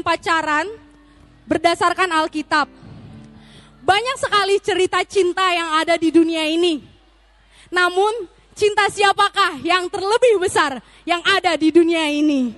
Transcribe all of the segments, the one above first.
dan pacaran berdasarkan Alkitab. Banyak sekali cerita cinta yang ada di dunia ini. Namun, cinta siapakah yang terlebih besar yang ada di dunia ini?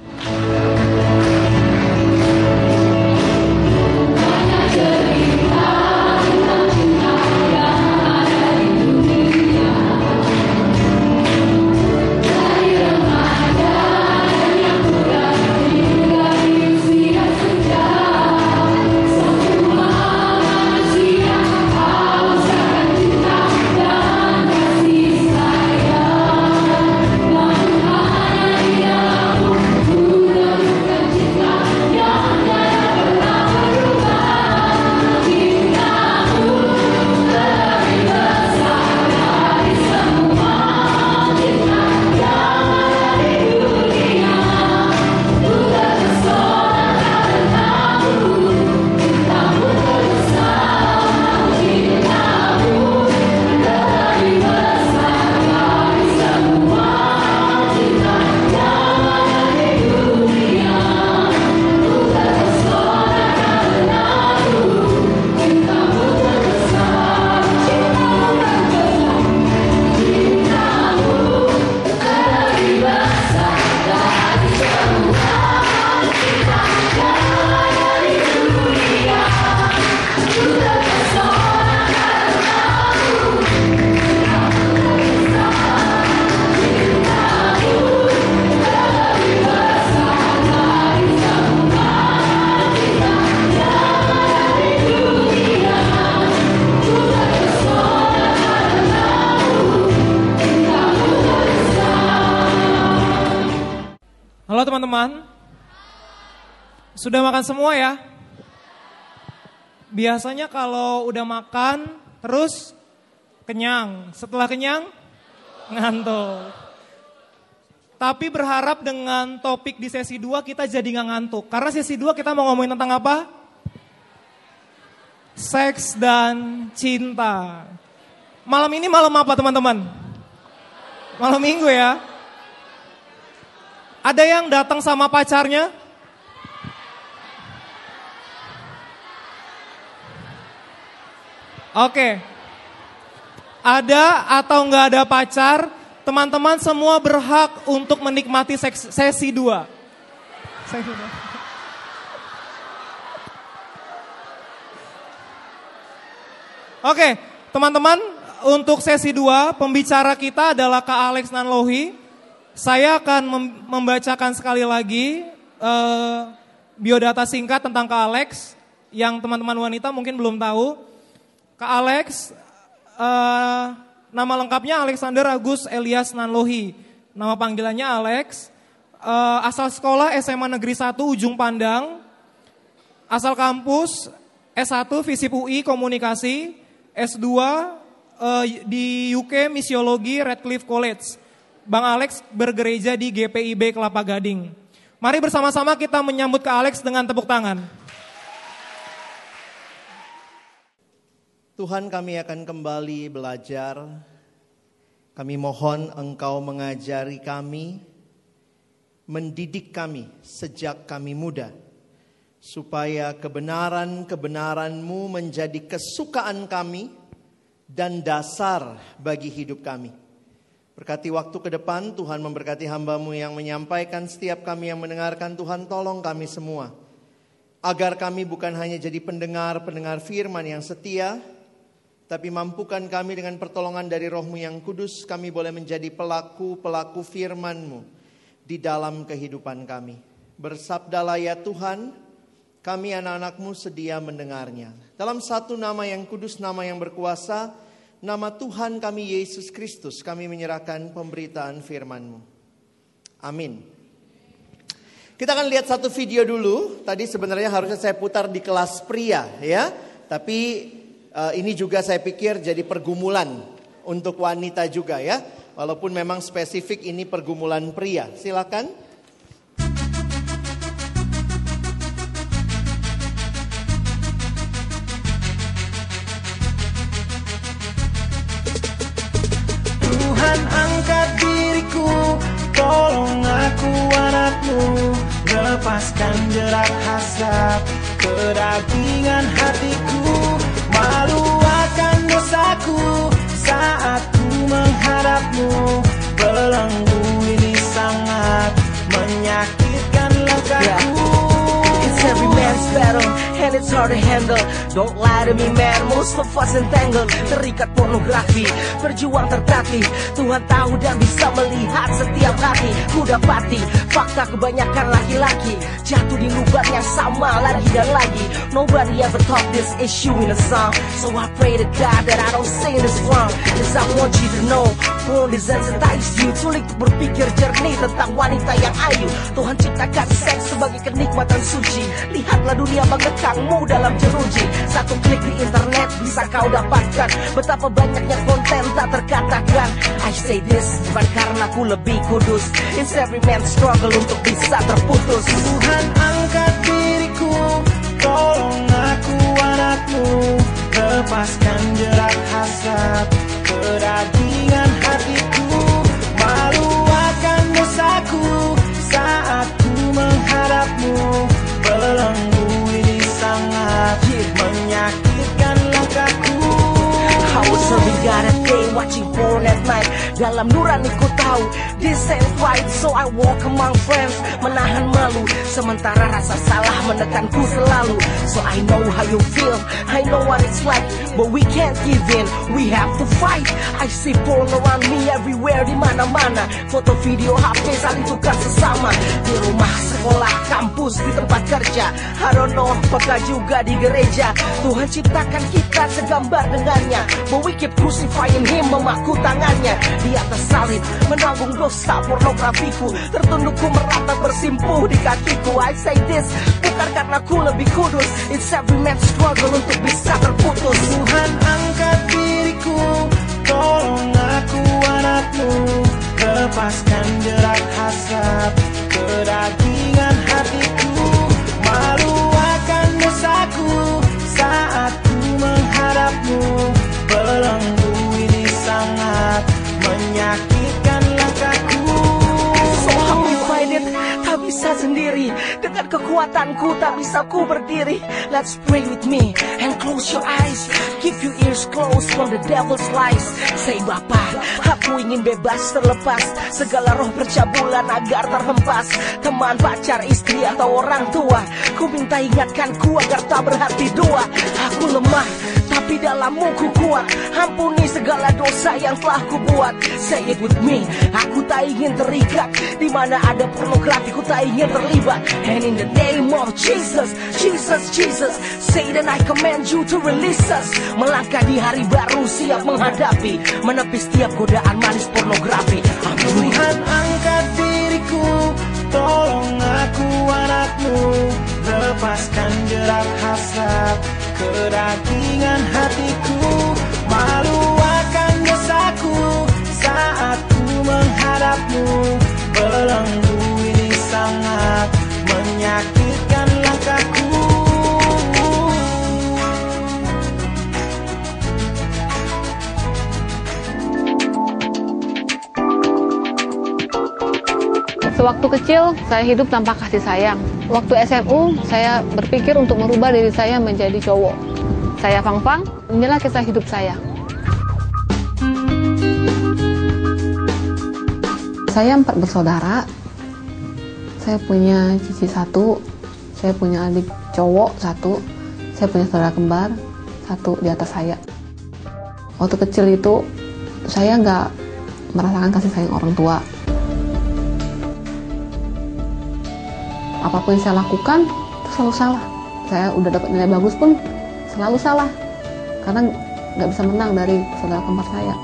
Sudah makan semua ya? Biasanya kalau udah makan terus kenyang. Setelah kenyang ngantuk. Tapi berharap dengan topik di sesi 2 kita jadi nggak ngantuk. Karena sesi 2 kita mau ngomongin tentang apa? Seks dan cinta. Malam ini malam apa teman-teman? Malam minggu ya. Ada yang datang sama pacarnya? Oke. Ada atau nggak ada pacar, teman-teman semua berhak untuk menikmati sesi 2. Sesi dua. Oke, teman-teman, untuk sesi 2 pembicara kita adalah Kak Alex Nanlohi. Saya akan mem- membacakan sekali lagi eh, biodata singkat tentang Kak Alex yang teman-teman wanita mungkin belum tahu. Kak Alex, eh, nama lengkapnya Alexander Agus Elias Nanlohi. Nama panggilannya Alex. Eh, asal sekolah SMA Negeri 1 Ujung Pandang. Asal kampus S1 Visip UI Komunikasi. S2 eh, di UK Misiologi Radcliffe College. Bang Alex bergereja di GPIB Kelapa Gading. Mari bersama-sama kita menyambut Kak Alex dengan tepuk tangan. Tuhan kami akan kembali belajar. Kami mohon Engkau mengajari kami, mendidik kami sejak kami muda. Supaya kebenaran-kebenaran-Mu menjadi kesukaan kami dan dasar bagi hidup kami. Berkati waktu ke depan, Tuhan memberkati hambamu yang menyampaikan setiap kami yang mendengarkan. Tuhan tolong kami semua. Agar kami bukan hanya jadi pendengar-pendengar firman yang setia, tapi mampukan kami dengan pertolongan dari rohmu yang kudus, kami boleh menjadi pelaku-pelaku firmanmu di dalam kehidupan kami. Bersabdalah ya Tuhan, kami anak-anakmu sedia mendengarnya. Dalam satu nama yang kudus, nama yang berkuasa, nama Tuhan kami Yesus Kristus, kami menyerahkan pemberitaan firmanmu. Amin. Kita akan lihat satu video dulu. Tadi sebenarnya harusnya saya putar di kelas pria ya. Tapi ini juga saya pikir jadi pergumulan untuk wanita juga ya. Walaupun memang spesifik ini pergumulan pria. Silakan. Lepaskan jerat hasrat Kedagingan hatiku dosaku Saat ku menghadapmu. Belenggu ini sangat Menyakitkan langkahku. It's every man's battle and it's hard to handle. Don't lie to me man, most of us entangled. Terikat pornografi, berjuang tertatih. Tuhan tahu dan bisa melihat setiap hati. Ku dapati fakta kebanyakan laki-laki. Jatuh di lubang yang sama lagi dan lagi. Nobody ever taught this issue in a song. So I pray to God that I don't sing this wrong. Cause I want you to know Porn desensitize you. Sulit berpikir jernih tentang wanita yang ayu. Tuhan ciptakan seks sebagai kenikmatan suci. Lihatlah dunia mengekangmu dalam jeruji. Satu klik di internet bisa kau dapatkan. Betapa banyaknya konten tak terkatakan. I say this bukan karena ku lebih kudus. It's every man's struggle untuk bisa terputus. Tuhan angkat diriku Tolong aku anakmu Lepaskan jerat hasrat Kedagingan hatiku was serving God at day, watching porn at night. Dalam nuraniku tahu, this ain't right So I walk among friends, menahan malu. Sementara rasa salah menekanku selalu. So I know how you feel, I know what it's like But we can't give in, we have to fight. I see porn around me everywhere, di mana mana Foto video HP saling tukar sesama. Di rumah, sekolah, kampus, di tempat kerja. I don't know, apakah juga di gereja. Tuhan ciptakan kita segambar dengannya But we keep crucifying him, memaku tangannya Di atas salib, menanggung dosa pornografiku. Tertundukku merata bersimpuh di kakiku. I say this, bukan karena ku lebih kudus. It's every man's struggle untuk bisa terputus. Tuhan angkat kekuatanku tak bisa ku berdiri. Let's pray with me and close your eyes. Keep your ears closed from the devil's lies. Say Bapa, aku ingin bebas terlepas. Segala roh percabulan agar terhempas. Teman, pacar, istri atau orang tua Ku minta ingatkanku agar tak berhati dua. Aku lemah, tapi dalammu ku kuat. Ampuni segala dosa yang telah ku buat Say it with me. Aku tak ingin terikat. Di mana ada pornografi ku tak ingin terlibat. And in the name of Jesus Jesus, Jesus Satan I command you to release us. Melangkah di hari baru siap menghadapi. Menepi setiap godaan manis pornografi. Amin. Tuhan angkat diriku. Tolong aku anakmu. Lepaskan jerat hasrat Kedagingan hatiku Malu akan dosaku Saat ku menghadapmu. Belenggu ini sangat Menyakitkan Sewaktu kecil, saya hidup tanpa kasih sayang. Waktu SMU, saya berpikir untuk merubah diri saya menjadi cowok. Saya Fang Fang, inilah kisah hidup saya. Saya empat bersaudara. Saya punya cici satu, saya punya adik cowok satu, saya punya saudara kembar satu di atas saya. Waktu kecil itu, saya nggak merasakan kasih sayang orang tua. Apa pun yang saya lakukan itu selalu salah. Saya udah dapat nilai bagus pun selalu salah. Karena nggak bisa menang dari saudara kembar saya.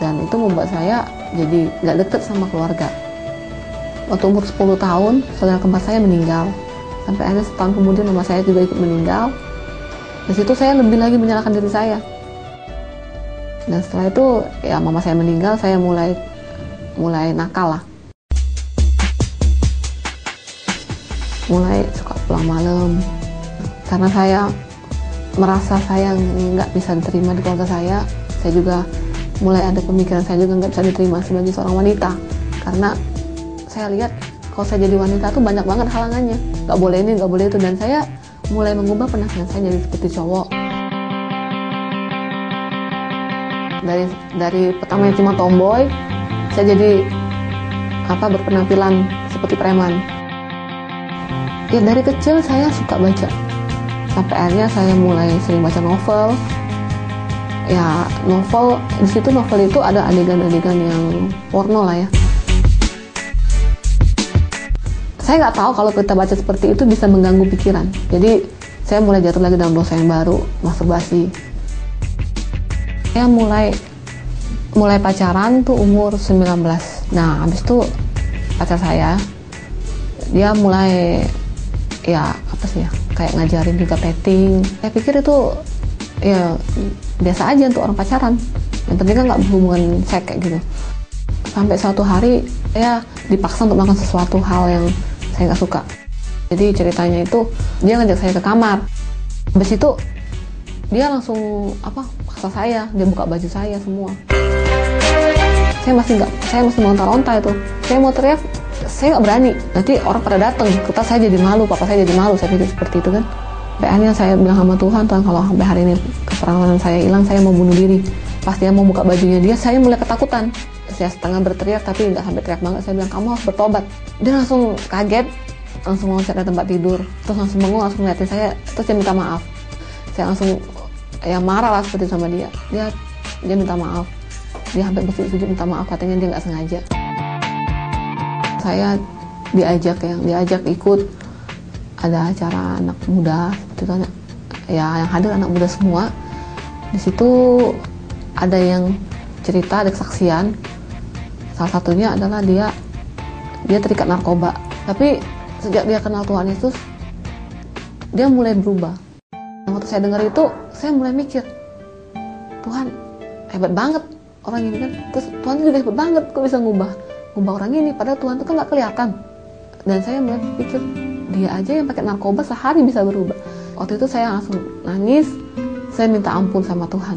Dan itu membuat saya jadi nggak deket sama keluarga. Waktu umur 10 tahun saudara kembar saya meninggal. Sampai akhirnya setahun kemudian mama saya juga ikut meninggal. Di situ saya lebih lagi menyalahkan diri saya. Dan setelah itu ya mama saya meninggal saya mulai mulai nakal lah mulai suka pulang malam. Karena saya merasa saya nggak bisa diterima di keluarga saya saya juga mulai ada pemikiran saya juga nggak bisa diterima sebagai seorang wanita. Karena saya lihat kalau saya jadi wanita tuh banyak banget halangannya. Nggak boleh ini nggak boleh itu. Dan saya mulai mengubah penampilan saya jadi seperti cowok. Dari dari pertamanya cuma tomboy saya jadi apa berpenampilan seperti preman ya dari kecil saya suka baca. Sampai akhirnya saya mulai sering baca novel. Ya novel di situ novel itu ada adegan-adegan yang porno lah ya. Saya nggak tahu kalau kita baca seperti itu bisa mengganggu pikiran. Jadi saya mulai jatuh lagi dalam dosa yang baru masturbasi saya mulai mulai pacaran tuh umur 19 nah habis itu pacar saya dia mulai ya apa sih ya kayak ngajarin juga petting. Saya pikir itu ya biasa aja untuk orang pacaran. Yang penting kan nggak berhubungan seks kayak gitu. Sampai suatu hari ya dipaksa untuk melakukan sesuatu hal yang saya nggak suka. Jadi ceritanya itu dia ngajak saya ke kamar. Habis itu dia langsung apa paksa saya. Dia buka baju saya semua. Saya masih nggak saya masih lontar-lontar itu. Saya mau teriak saya nggak berani. Nanti orang pada datang kita saya jadi malu papa saya jadi malu. Saya pikir seperti itu kan. Sampai akhirnya saya bilang sama Tuhan Tuhan kalau sampai hari ini keperawanan saya hilang saya mau bunuh diri. Pas dia mau buka bajunya dia saya mulai ketakutan. Saya setengah berteriak tapi nggak sampai teriak banget. Saya bilang kamu harus bertobat. Dia langsung kaget. Langsung loncat dari tempat tidur. Terus langsung bangun langsung ngeliatin saya. Terus dia minta maaf. Saya langsung ya marah lah seperti sama dia. Dia dia minta maaf. Dia sampai bersujud minta maaf katanya dia nggak sengaja saya diajak yang diajak ikut. Ada acara anak muda seperti itu ya yang hadir anak muda semua. Di situ ada yang cerita ada kesaksian. Salah satunya adalah dia dia terikat narkoba. Tapi sejak dia kenal Tuhan Yesus dia mulai berubah. Waktu saya dengar itu saya mulai mikir Tuhan hebat banget orang ini kan. Terus Tuhan juga hebat banget kok bisa ngubah ngubah orang ini padahal Tuhan itu kan nggak kelihatan. Dan saya mulai pikir dia aja yang pakai narkoba sehari bisa berubah. Waktu itu saya langsung nangis saya minta ampun sama Tuhan.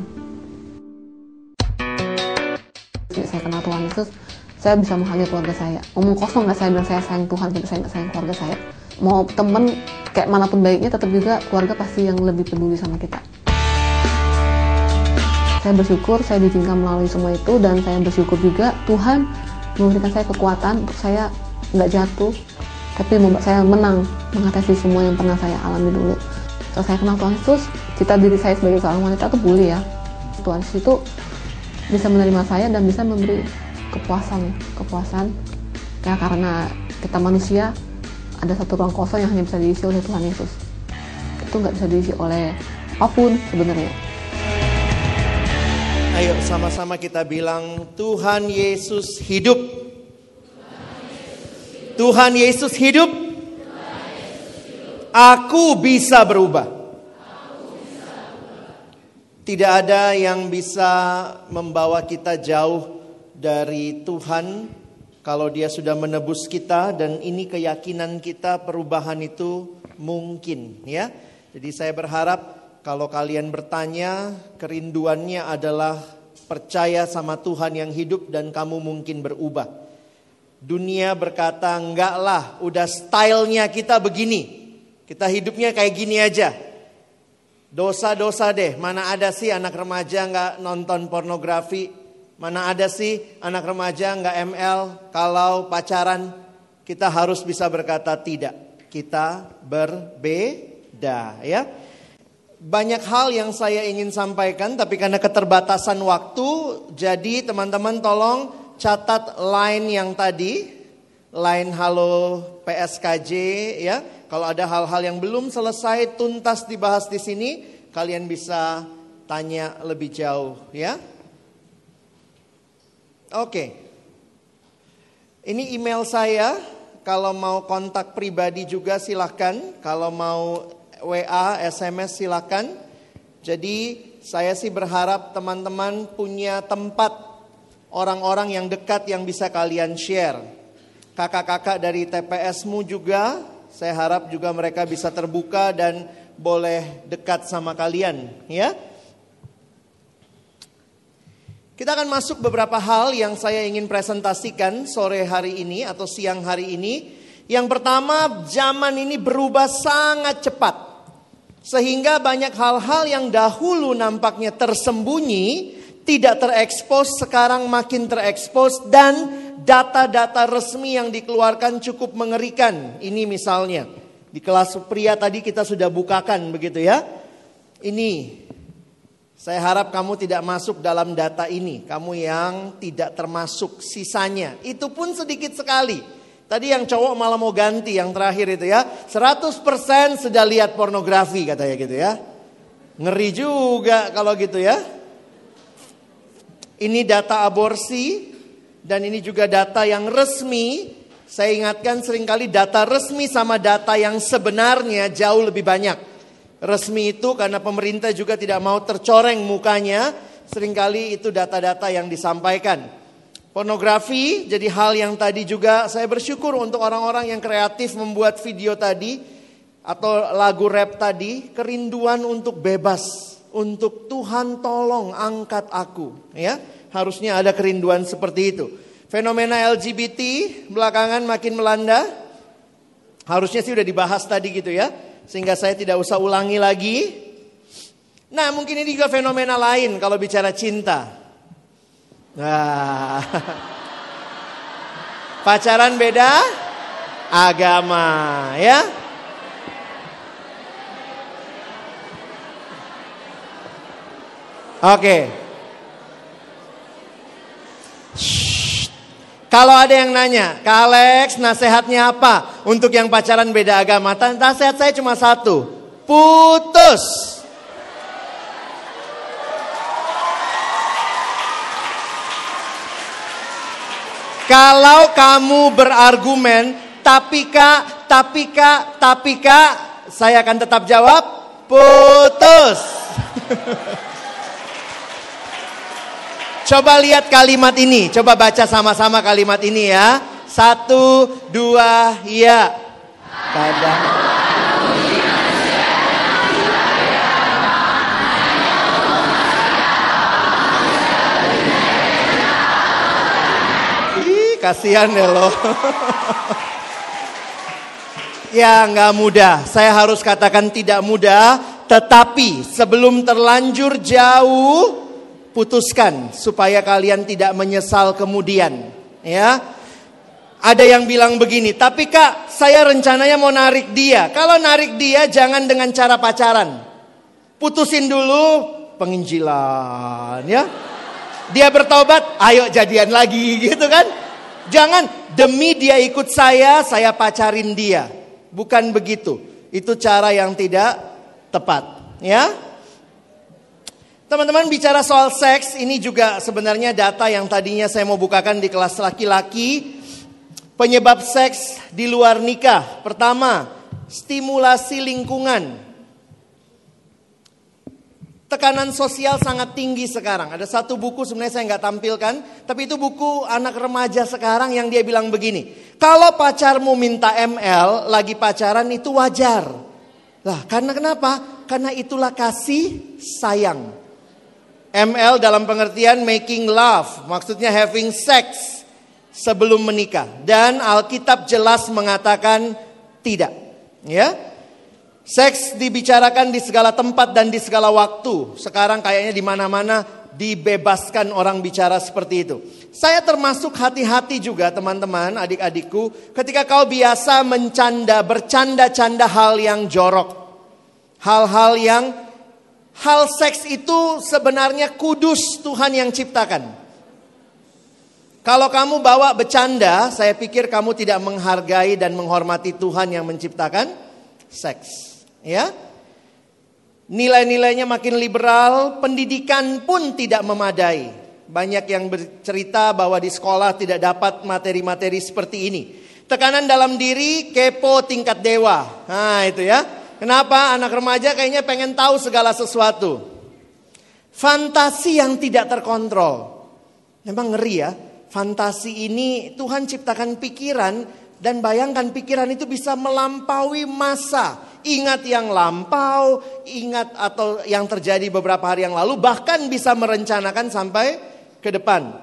Saya kenal Tuhan Yesus saya bisa menghargai keluarga saya. Ngomong kosong nggak saya bilang saya sayang Tuhan tapi saya nggak sayang keluarga saya. Mau temen kayak mana pun baiknya tetap juga keluarga pasti yang lebih peduli sama kita. Saya bersyukur saya diizinkan melalui semua itu dan saya bersyukur juga Tuhan memberikan saya kekuatan untuk saya nggak jatuh tapi membuat saya menang mengatasi semua yang pernah saya alami dulu. Setelah saya kenal Tuhan Yesus cita diri saya sebagai seorang wanita itu boleh ya. Tuhan Yesus itu bisa menerima saya dan bisa memberi kepuasan kepuasan. Ya karena kita manusia ada satu ruang kosong yang hanya bisa diisi oleh Tuhan Yesus. Itu nggak bisa diisi oleh apa pun sebenarnya Ayo sama-sama kita bilang Tuhan Yesus hidup. Tuhan Yesus hidup. Aku bisa berubah. Tidak ada yang bisa membawa kita jauh dari Tuhan kalau dia sudah menebus kita dan ini keyakinan kita perubahan itu mungkin ya. Jadi saya berharap kalau kalian bertanya, kerinduannya adalah percaya sama Tuhan yang hidup dan kamu mungkin berubah. Dunia berkata, enggak lah, udah stylenya kita begini. Kita hidupnya kayak gini aja. Dosa-dosa deh, mana ada sih anak remaja nggak nonton pornografi? Mana ada sih anak remaja nggak ML kalau pacaran? Kita harus bisa berkata tidak. Kita berbeda ya banyak hal yang saya ingin sampaikan, tapi karena keterbatasan waktu, jadi teman-teman tolong catat line yang tadi, line halo PSKJ ya. Kalau ada hal-hal yang belum selesai tuntas dibahas di sini, kalian bisa tanya lebih jauh ya. Oke. Ini email saya, kalau mau kontak pribadi juga silahkan. Kalau mau WA, SMS silakan. Jadi saya sih berharap teman-teman punya tempat orang-orang yang dekat yang bisa kalian share. Kakak-kakak dari TPSmu juga, saya harap juga mereka bisa terbuka dan boleh dekat sama kalian, ya. Kita akan masuk beberapa hal yang saya ingin presentasikan sore hari ini atau siang hari ini. Yang pertama, zaman ini berubah sangat cepat. Sehingga banyak hal-hal yang dahulu nampaknya tersembunyi, tidak terekspos, sekarang makin terekspos dan data-data resmi yang dikeluarkan cukup mengerikan. Ini misalnya, di kelas pria tadi kita sudah bukakan begitu ya. Ini, saya harap kamu tidak masuk dalam data ini. Kamu yang tidak termasuk sisanya. Itu pun sedikit sekali. Tadi yang cowok malah mau ganti yang terakhir itu ya. 100% sudah lihat pornografi katanya gitu ya. Ngeri juga kalau gitu ya. Ini data aborsi dan ini juga data yang resmi. Saya ingatkan sering kali data resmi sama data yang sebenarnya jauh lebih banyak. Resmi itu karena pemerintah juga tidak mau tercoreng mukanya. Seringkali itu data-data yang disampaikan. Pornografi jadi hal yang tadi juga saya bersyukur untuk orang-orang yang kreatif membuat video tadi atau lagu rap tadi, kerinduan untuk bebas, untuk Tuhan tolong angkat aku, ya. Harusnya ada kerinduan seperti itu. Fenomena LGBT belakangan makin melanda. Harusnya sih udah dibahas tadi gitu ya, sehingga saya tidak usah ulangi lagi. Nah, mungkin ini juga fenomena lain kalau bicara cinta. Nah. Pacaran beda agama, ya. Oke. Kalau ada yang nanya, Kak Alex nasihatnya apa untuk yang pacaran beda agama? Nasihat saya cuma satu, putus. Kalau kamu berargumen, tapi kak, tapi kak, tapi kak, saya akan tetap jawab, putus. Coba lihat kalimat ini, coba baca sama-sama kalimat ini ya. Satu, dua, ya. Kadang. Kasihan ya lo. ya nggak mudah, saya harus katakan tidak mudah. Tetapi sebelum terlanjur jauh, putuskan supaya kalian tidak menyesal kemudian. Ya, ada yang bilang begini, tapi kak saya rencananya mau narik dia. Kalau narik dia jangan dengan cara pacaran. Putusin dulu penginjilan ya. Dia bertobat, ayo jadian lagi gitu kan. Jangan demi dia ikut saya, saya pacarin dia. Bukan begitu. Itu cara yang tidak tepat, ya. Teman-teman bicara soal seks, ini juga sebenarnya data yang tadinya saya mau bukakan di kelas laki-laki. Penyebab seks di luar nikah. Pertama, stimulasi lingkungan. Tekanan sosial sangat tinggi sekarang. Ada satu buku sebenarnya saya nggak tampilkan, tapi itu buku anak remaja sekarang yang dia bilang begini. Kalau pacarmu minta ML lagi pacaran itu wajar. Lah karena kenapa? Karena itulah kasih sayang. ML dalam pengertian making love, maksudnya having sex sebelum menikah. Dan Alkitab jelas mengatakan tidak. Ya, Seks dibicarakan di segala tempat dan di segala waktu. Sekarang kayaknya di mana-mana dibebaskan orang bicara seperti itu. Saya termasuk hati-hati juga teman-teman, adik-adikku, ketika kau biasa mencanda, bercanda-canda hal yang jorok. Hal-hal yang hal seks itu sebenarnya kudus Tuhan yang ciptakan. Kalau kamu bawa bercanda, saya pikir kamu tidak menghargai dan menghormati Tuhan yang menciptakan seks ya. Nilai-nilainya makin liberal, pendidikan pun tidak memadai. Banyak yang bercerita bahwa di sekolah tidak dapat materi-materi seperti ini. Tekanan dalam diri, kepo tingkat dewa. Nah itu ya. Kenapa anak remaja kayaknya pengen tahu segala sesuatu. Fantasi yang tidak terkontrol. Memang ngeri ya. Fantasi ini Tuhan ciptakan pikiran dan bayangkan pikiran itu bisa melampaui masa ingat yang lampau, ingat atau yang terjadi beberapa hari yang lalu, bahkan bisa merencanakan sampai ke depan.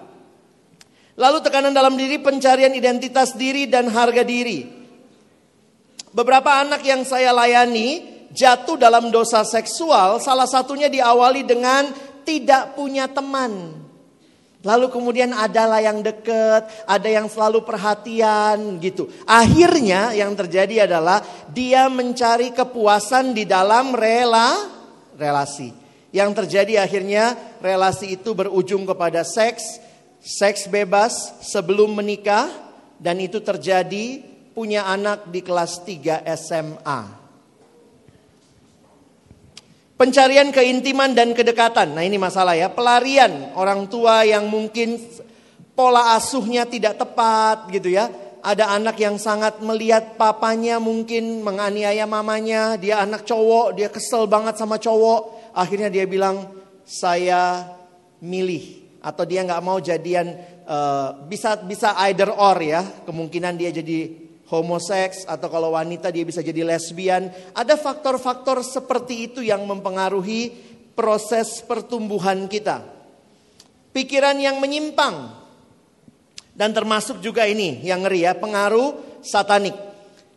Lalu tekanan dalam diri, pencarian identitas diri dan harga diri. Beberapa anak yang saya layani jatuh dalam dosa seksual, salah satunya diawali dengan tidak punya teman. Lalu kemudian adalah yang deket, ada yang selalu perhatian gitu. Akhirnya yang terjadi adalah dia mencari kepuasan di dalam rela relasi. Yang terjadi akhirnya relasi itu berujung kepada seks, seks bebas sebelum menikah dan itu terjadi punya anak di kelas 3 SMA. Pencarian keintiman dan kedekatan. Nah ini masalah ya. Pelarian orang tua yang mungkin pola asuhnya tidak tepat gitu ya. Ada anak yang sangat melihat papanya mungkin menganiaya mamanya. Dia anak cowok, dia kesel banget sama cowok. Akhirnya dia bilang, saya milih. Atau dia nggak mau jadian, uh, bisa bisa either or ya. Kemungkinan dia jadi homoseks atau kalau wanita dia bisa jadi lesbian. Ada faktor-faktor seperti itu yang mempengaruhi proses pertumbuhan kita. Pikiran yang menyimpang. Dan termasuk juga ini yang ngeri ya, pengaruh satanik.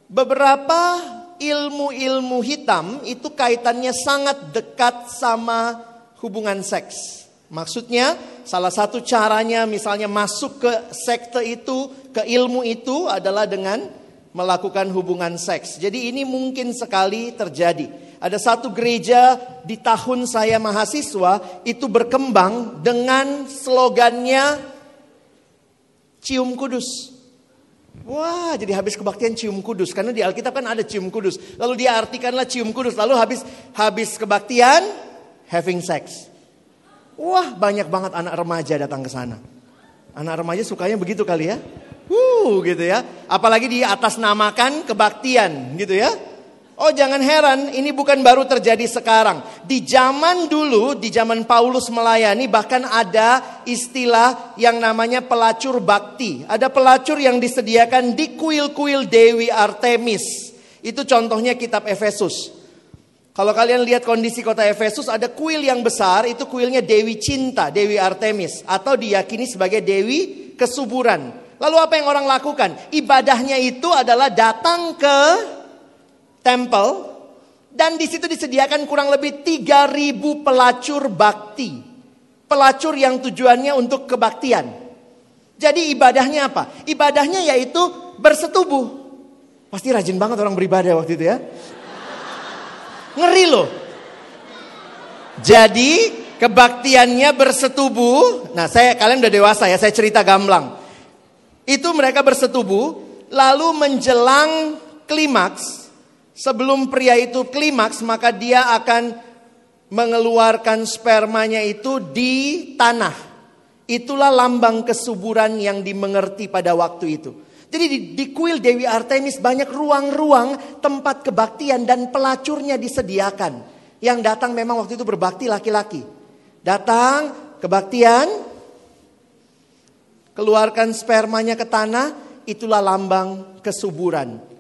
Beberapa ilmu-ilmu hitam itu kaitannya sangat dekat sama hubungan seks. Maksudnya salah satu caranya misalnya masuk ke sekte itu, ke ilmu itu adalah dengan melakukan hubungan seks. Jadi ini mungkin sekali terjadi. Ada satu gereja di tahun saya mahasiswa itu berkembang dengan slogannya cium kudus. Wah, jadi habis kebaktian cium kudus karena di Alkitab kan ada cium kudus. Lalu dia artikanlah cium kudus. Lalu habis habis kebaktian having sex. Wah, banyak banget anak remaja datang ke sana. Anak remaja sukanya begitu kali ya. Wuh, gitu ya. Apalagi di atas namakan kebaktian, gitu ya. Oh jangan heran, ini bukan baru terjadi sekarang. Di zaman dulu, di zaman Paulus melayani, bahkan ada istilah yang namanya pelacur bakti. Ada pelacur yang disediakan di kuil-kuil Dewi Artemis. Itu contohnya kitab Efesus. Kalau kalian lihat kondisi kota Efesus, ada kuil yang besar, itu kuilnya Dewi Cinta, Dewi Artemis. Atau diyakini sebagai Dewi Kesuburan. Lalu apa yang orang lakukan? Ibadahnya itu adalah datang ke temple dan di situ disediakan kurang lebih 3000 pelacur bakti. Pelacur yang tujuannya untuk kebaktian. Jadi ibadahnya apa? Ibadahnya yaitu bersetubuh. Pasti rajin banget orang beribadah waktu itu ya. Ngeri loh. Jadi kebaktiannya bersetubuh. Nah, saya kalian udah dewasa ya, saya cerita gamblang. Itu mereka bersetubuh lalu menjelang klimaks Sebelum pria itu klimaks, maka dia akan mengeluarkan spermanya itu di tanah. Itulah lambang kesuburan yang dimengerti pada waktu itu. Jadi di, di kuil Dewi Artemis banyak ruang-ruang tempat kebaktian dan pelacurnya disediakan. Yang datang memang waktu itu berbakti laki-laki. Datang kebaktian, keluarkan spermanya ke tanah, itulah lambang kesuburan.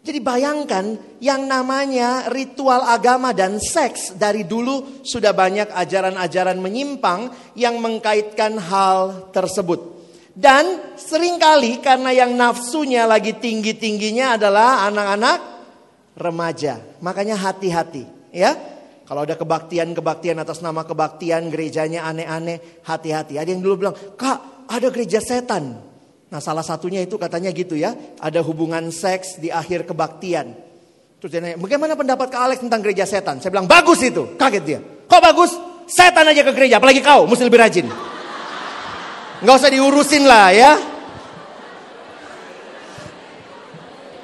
Jadi bayangkan yang namanya ritual agama dan seks dari dulu sudah banyak ajaran-ajaran menyimpang yang mengkaitkan hal tersebut. Dan sering kali karena yang nafsunya lagi tinggi-tingginya adalah anak-anak remaja. Makanya hati-hati ya. Kalau ada kebaktian-kebaktian atas nama kebaktian gerejanya aneh-aneh, hati-hati. Ada yang dulu bilang, "Kak, ada gereja setan." Nah salah satunya itu katanya gitu ya, ada hubungan seks di akhir kebaktian. Terus dia nanya, bagaimana pendapat Kak Alex tentang gereja setan? Saya bilang, bagus itu. Kaget dia. Kok bagus? Setan aja ke gereja, apalagi kau, mesti lebih rajin. Nggak usah diurusin lah ya.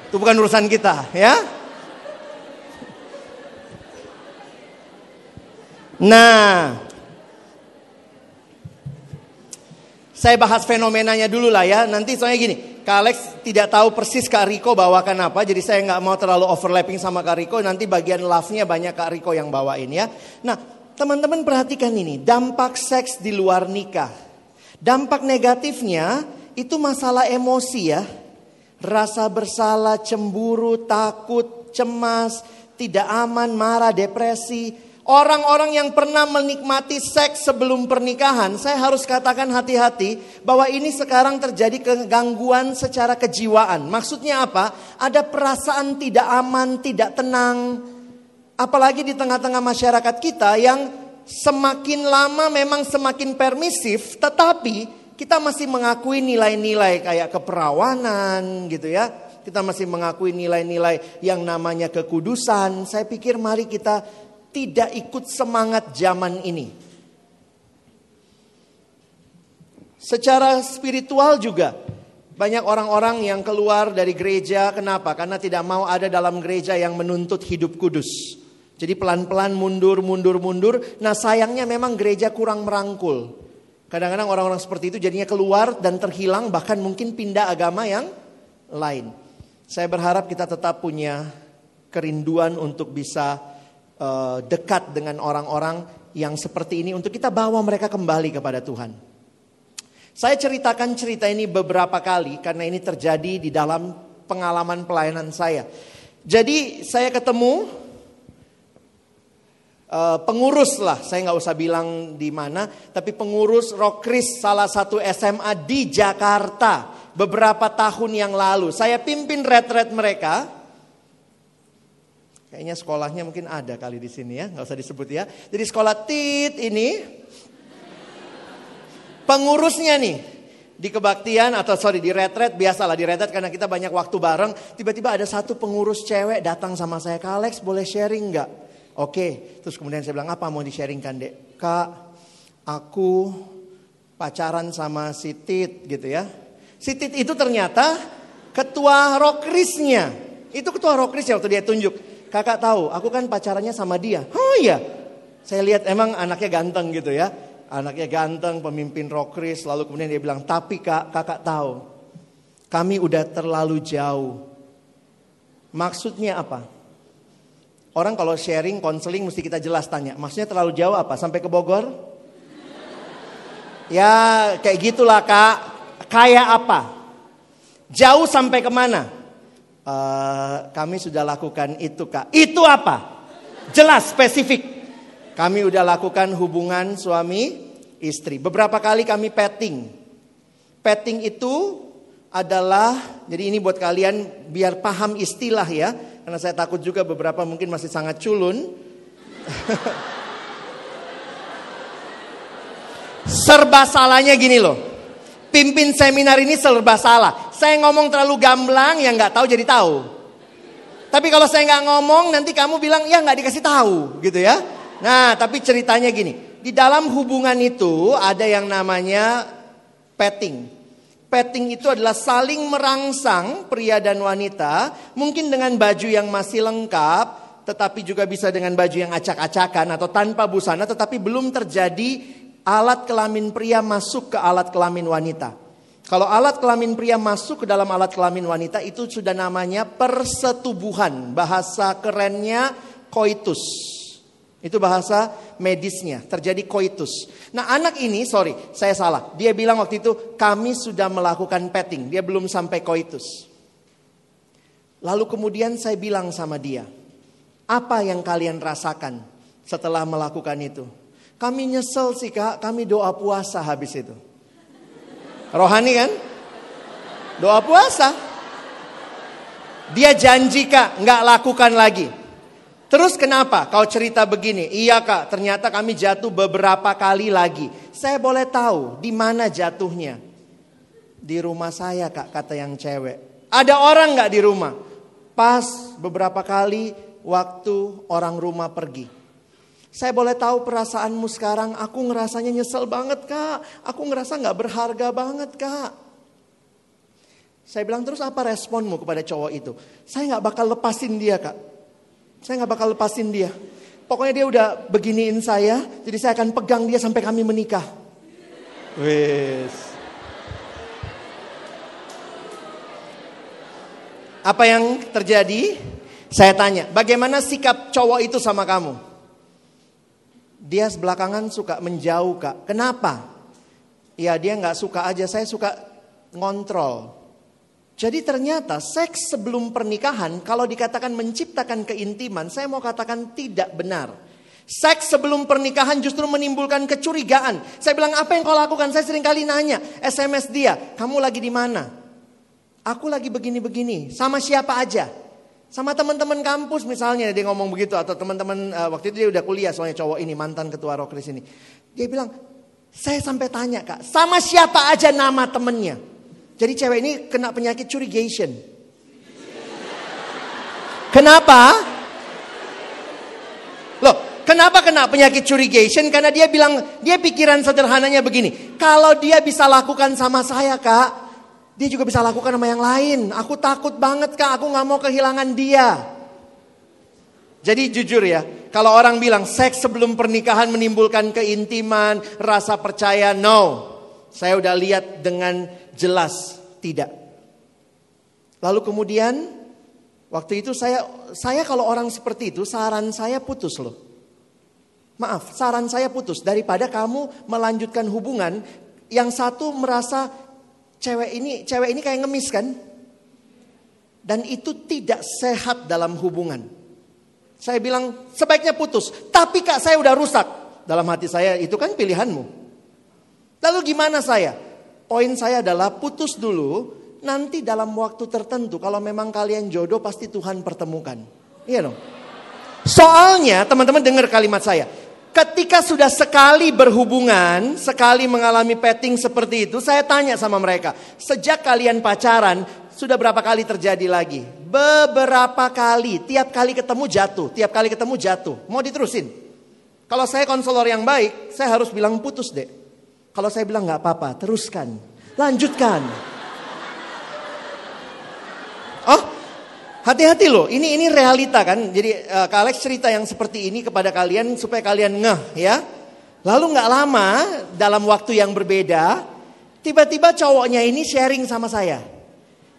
Itu bukan urusan kita ya. Nah, Saya bahas fenomenanya dulu lah ya. Nanti soalnya gini, Kak Alex tidak tahu persis Kak Riko bawakan apa. Jadi saya nggak mau terlalu overlapping sama Kak Riko. Nanti bagian love-nya banyak Kak Riko yang bawain ya. Nah teman-teman perhatikan ini. Dampak seks di luar nikah. Dampak negatifnya itu masalah emosi ya. Rasa bersalah, cemburu, takut, cemas, tidak aman, marah, depresi Orang-orang yang pernah menikmati seks sebelum pernikahan, saya harus katakan hati-hati bahwa ini sekarang terjadi kegangguan secara kejiwaan. Maksudnya apa? Ada perasaan tidak aman, tidak tenang. Apalagi di tengah-tengah masyarakat kita yang semakin lama memang semakin permisif, tetapi kita masih mengakui nilai-nilai kayak keperawanan gitu ya. Kita masih mengakui nilai-nilai yang namanya kekudusan. Saya pikir mari kita tidak ikut semangat zaman ini. Secara spiritual juga banyak orang-orang yang keluar dari gereja kenapa? Karena tidak mau ada dalam gereja yang menuntut hidup kudus. Jadi pelan-pelan mundur, mundur, mundur. Nah sayangnya memang gereja kurang merangkul. Kadang-kadang orang-orang seperti itu jadinya keluar dan terhilang bahkan mungkin pindah agama yang lain. Saya berharap kita tetap punya kerinduan untuk bisa uh, dekat dengan orang-orang yang seperti ini untuk kita bawa mereka kembali kepada Tuhan. Saya ceritakan cerita ini beberapa kali karena ini terjadi di dalam pengalaman pelayanan saya. Jadi saya ketemu uh, pengurus lah, saya nggak usah bilang di mana, tapi pengurus Rokris salah satu SMA di Jakarta beberapa tahun yang lalu. Saya pimpin retret mereka Kayaknya sekolahnya mungkin ada kali di sini ya, nggak usah disebut ya. Jadi sekolah tit ini pengurusnya nih di kebaktian atau sorry di retret biasalah di retret karena kita banyak waktu bareng. Tiba-tiba ada satu pengurus cewek datang sama saya, Kak Alex boleh sharing nggak? Oke, terus kemudian saya bilang apa mau di sharingkan dek? Kak, aku pacaran sama si Tit gitu ya. Si Tit itu ternyata ketua rokrisnya. Itu ketua rokrisnya waktu dia tunjuk. Kakak tahu, aku kan pacarannya sama dia. Oh iya, saya lihat emang anaknya ganteng gitu ya. Anaknya ganteng, pemimpin rokris. Lalu kemudian dia bilang, tapi kak, kakak tahu. Kami udah terlalu jauh. Maksudnya apa? Orang kalau sharing, konseling mesti kita jelas tanya. Maksudnya terlalu jauh apa? Sampai ke Bogor? Ya kayak gitulah kak. Kayak apa? Jauh sampai ke mana? Eh, kami sudah lakukan itu kak. Itu apa? Jelas, spesifik. Kami udah lakukan hubungan suami istri. Beberapa kali kami petting. Petting itu adalah, jadi ini buat kalian biar paham istilah ya. Karena saya takut juga beberapa mungkin masih sangat culun. serba salahnya gini loh. Pimpin seminar ini serba salah. Saya ngomong terlalu gamblang yang nggak tahu jadi tahu. Tapi kalau saya nggak ngomong nanti kamu bilang ya nggak dikasih tahu gitu ya. Nah tapi ceritanya gini. Di dalam hubungan itu ada yang namanya petting. Petting itu adalah saling merangsang pria dan wanita, mungkin dengan baju yang masih lengkap, tetapi juga bisa dengan baju yang acak-acakan atau tanpa busana, tetapi belum terjadi alat kelamin pria masuk ke alat kelamin wanita. Kalau alat kelamin pria masuk ke dalam alat kelamin wanita itu sudah namanya persetubuhan, bahasa kerennya koitus. Itu bahasa medisnya, terjadi koitus. Nah anak ini, sorry, saya salah. Dia bilang waktu itu, kami sudah melakukan petting. Dia belum sampai koitus. Lalu kemudian saya bilang sama dia, apa yang kalian rasakan setelah melakukan itu? Kami nyesel sih kak, kami doa puasa habis itu. Rohani kan? Doa puasa. Dia janji kak, nggak lakukan lagi. Terus kenapa kau cerita begini? Iya kak, ternyata kami jatuh beberapa kali lagi. Saya boleh tahu di mana jatuhnya? Di rumah saya kak, kata yang cewek. Ada orang nggak di rumah? Pas beberapa kali waktu orang rumah pergi. Saya boleh tahu perasaanmu sekarang, aku ngerasanya nyesel banget kak. Aku ngerasa nggak berharga banget kak. Saya bilang terus apa responmu kepada cowok itu? Saya nggak bakal lepasin dia kak. Saya nggak bakal lepasin dia. Pokoknya dia udah beginiin saya, jadi saya akan pegang dia sampai kami menikah. Wes. Apa yang terjadi? Saya tanya, bagaimana sikap cowok itu sama kamu? Dia belakangan suka menjauh kak. Kenapa? Ya dia nggak suka aja, saya suka ngontrol. Jadi ternyata seks sebelum pernikahan kalau dikatakan menciptakan keintiman, saya mau katakan tidak benar. Seks sebelum pernikahan justru menimbulkan kecurigaan. Saya bilang apa yang kau lakukan? Saya sering kali nanya, SMS dia, kamu lagi di mana? Aku lagi begini-begini, sama siapa aja? Sama teman-teman kampus misalnya dia ngomong begitu atau teman-teman uh, waktu itu dia udah kuliah soalnya cowok ini mantan ketua Rokris ini. Dia bilang, saya sampai tanya kak, sama siapa aja nama temennya? Jadi cewek ini kena penyakit curigation. Kenapa? Loh, kenapa kena penyakit curigation? Karena dia bilang, dia pikiran sederhananya begini. Kalau dia bisa lakukan sama saya kak, dia juga bisa lakukan sama yang lain. Aku takut banget kak, aku gak mau kehilangan dia. Jadi jujur ya, kalau orang bilang seks sebelum pernikahan menimbulkan keintiman, rasa percaya, no. Saya udah lihat dengan jelas tidak. Lalu kemudian waktu itu saya saya kalau orang seperti itu saran saya putus loh. Maaf, saran saya putus daripada kamu melanjutkan hubungan yang satu merasa cewek ini cewek ini kayak ngemis kan? Dan itu tidak sehat dalam hubungan. Saya bilang sebaiknya putus. Tapi kak saya udah rusak. Dalam hati saya itu kan pilihanmu. Lalu gimana saya? Poin saya adalah putus dulu, nanti dalam waktu tertentu kalau memang kalian jodoh pasti Tuhan pertemukan. Iya dong. Soalnya teman-teman dengar kalimat saya. Ketika sudah sekali berhubungan, sekali mengalami petting seperti itu, saya tanya sama mereka, sejak kalian pacaran, sudah berapa kali terjadi lagi? Beberapa kali, tiap kali ketemu jatuh, tiap kali ketemu jatuh. Mau diterusin? Kalau saya konselor yang baik, saya harus bilang putus deh. Kalau saya bilang nggak apa-apa, teruskan, lanjutkan. Hati-hati loh. Ini ini realita kan. Jadi uh, Kak Alex cerita yang seperti ini kepada kalian supaya kalian ngeh ya. Lalu nggak lama dalam waktu yang berbeda, tiba-tiba cowoknya ini sharing sama saya.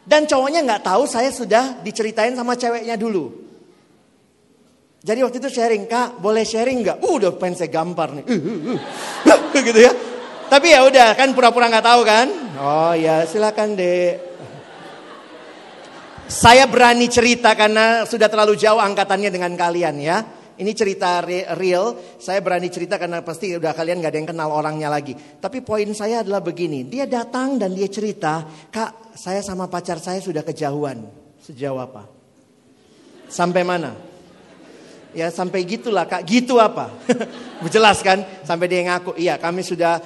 Dan cowoknya nggak tahu saya sudah diceritain sama ceweknya dulu. Jadi waktu itu sharing, kak boleh sharing nggak? Uh, udah pengen saya gampar nih. Uh, uh, uh. gitu ya. Tapi ya udah kan pura-pura nggak tahu kan? Oh ya silakan deh. Saya berani cerita karena sudah terlalu jauh angkatannya dengan kalian ya. Ini cerita real, saya berani cerita karena pasti udah kalian gak ada yang kenal orangnya lagi. Tapi poin saya adalah begini, dia datang dan dia cerita, kak saya sama pacar saya sudah kejauhan. Sejauh apa? Sampai mana? Ya sampai gitulah kak, gitu apa? Jelas kan? Sampai dia ngaku, iya kami sudah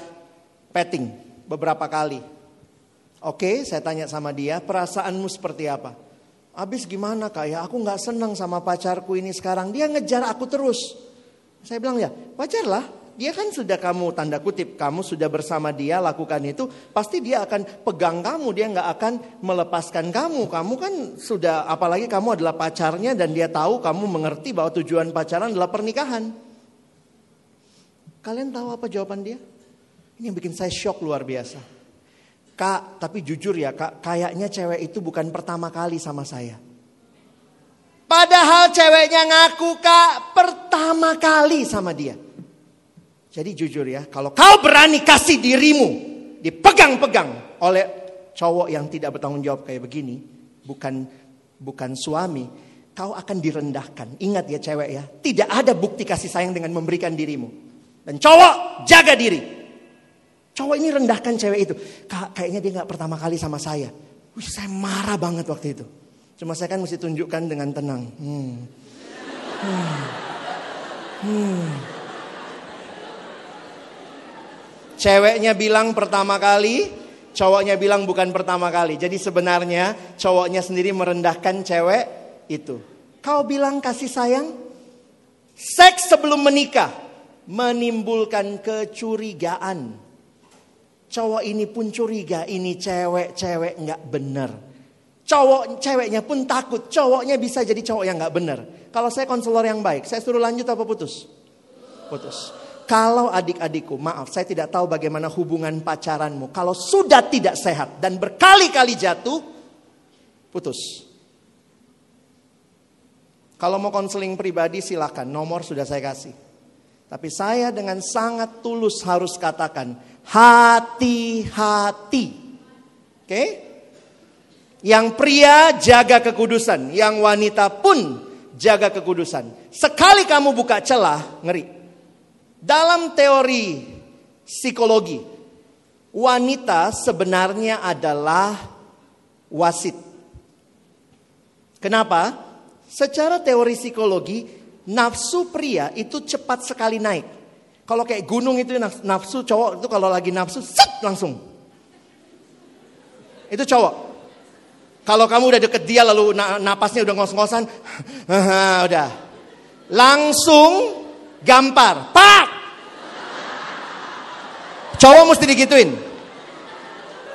petting beberapa kali. Oke, saya tanya sama dia, perasaanmu seperti apa? Habis gimana kak ya, aku gak senang sama pacarku ini sekarang. Dia ngejar aku terus. Saya bilang ya, wajarlah. Dia kan sudah kamu tanda kutip, kamu sudah bersama dia lakukan itu. Pasti dia akan pegang kamu, dia gak akan melepaskan kamu. Kamu kan sudah, apalagi kamu adalah pacarnya dan dia tahu kamu mengerti bahwa tujuan pacaran adalah pernikahan. Kalian tahu apa jawaban dia? Ini yang bikin saya shock luar biasa. Kak, tapi jujur ya kak, kayaknya cewek itu bukan pertama kali sama saya. Padahal ceweknya ngaku kak pertama kali sama dia. Jadi jujur ya, kalau kau berani kasih dirimu dipegang-pegang oleh cowok yang tidak bertanggung jawab kayak begini, bukan bukan suami, kau akan direndahkan. Ingat ya cewek ya, tidak ada bukti kasih sayang dengan memberikan dirimu. Dan cowok jaga diri. Cowok ini rendahkan cewek itu. Kak, kayaknya dia nggak pertama kali sama saya. Wih, saya marah banget waktu itu. Cuma saya kan mesti tunjukkan dengan tenang. Hmm. Hmm. Hmm. Ceweknya bilang pertama kali, cowoknya bilang bukan pertama kali. Jadi sebenarnya cowoknya sendiri merendahkan cewek itu. Kau bilang kasih sayang? Seks sebelum menikah menimbulkan kecurigaan Cowok ini pun curiga ini cewek-cewek nggak bener. Cowok ceweknya pun takut cowoknya bisa jadi cowok yang nggak bener. Kalau saya konselor yang baik, saya suruh lanjut apa putus? Putus. Kalau adik-adikku, maaf saya tidak tahu bagaimana hubungan pacaranmu. Kalau sudah tidak sehat dan berkali-kali jatuh, putus. Kalau mau konseling pribadi silahkan, nomor sudah saya kasih. Tapi saya dengan sangat tulus harus katakan, hati-hati. Oke? Yang pria jaga kekudusan, yang wanita pun jaga kekudusan. Sekali kamu buka celah, ngeri. Dalam teori psikologi, wanita sebenarnya adalah wasit. Kenapa? Secara teori psikologi, nafsu pria itu cepat sekali naik. Kalau kayak gunung itu nafsu cowok itu kalau lagi nafsu set langsung. Itu cowok. Kalau kamu udah deket dia lalu napasnya udah ngos-ngosan, udah. Langsung gampar, pak. Cowok mesti digituin.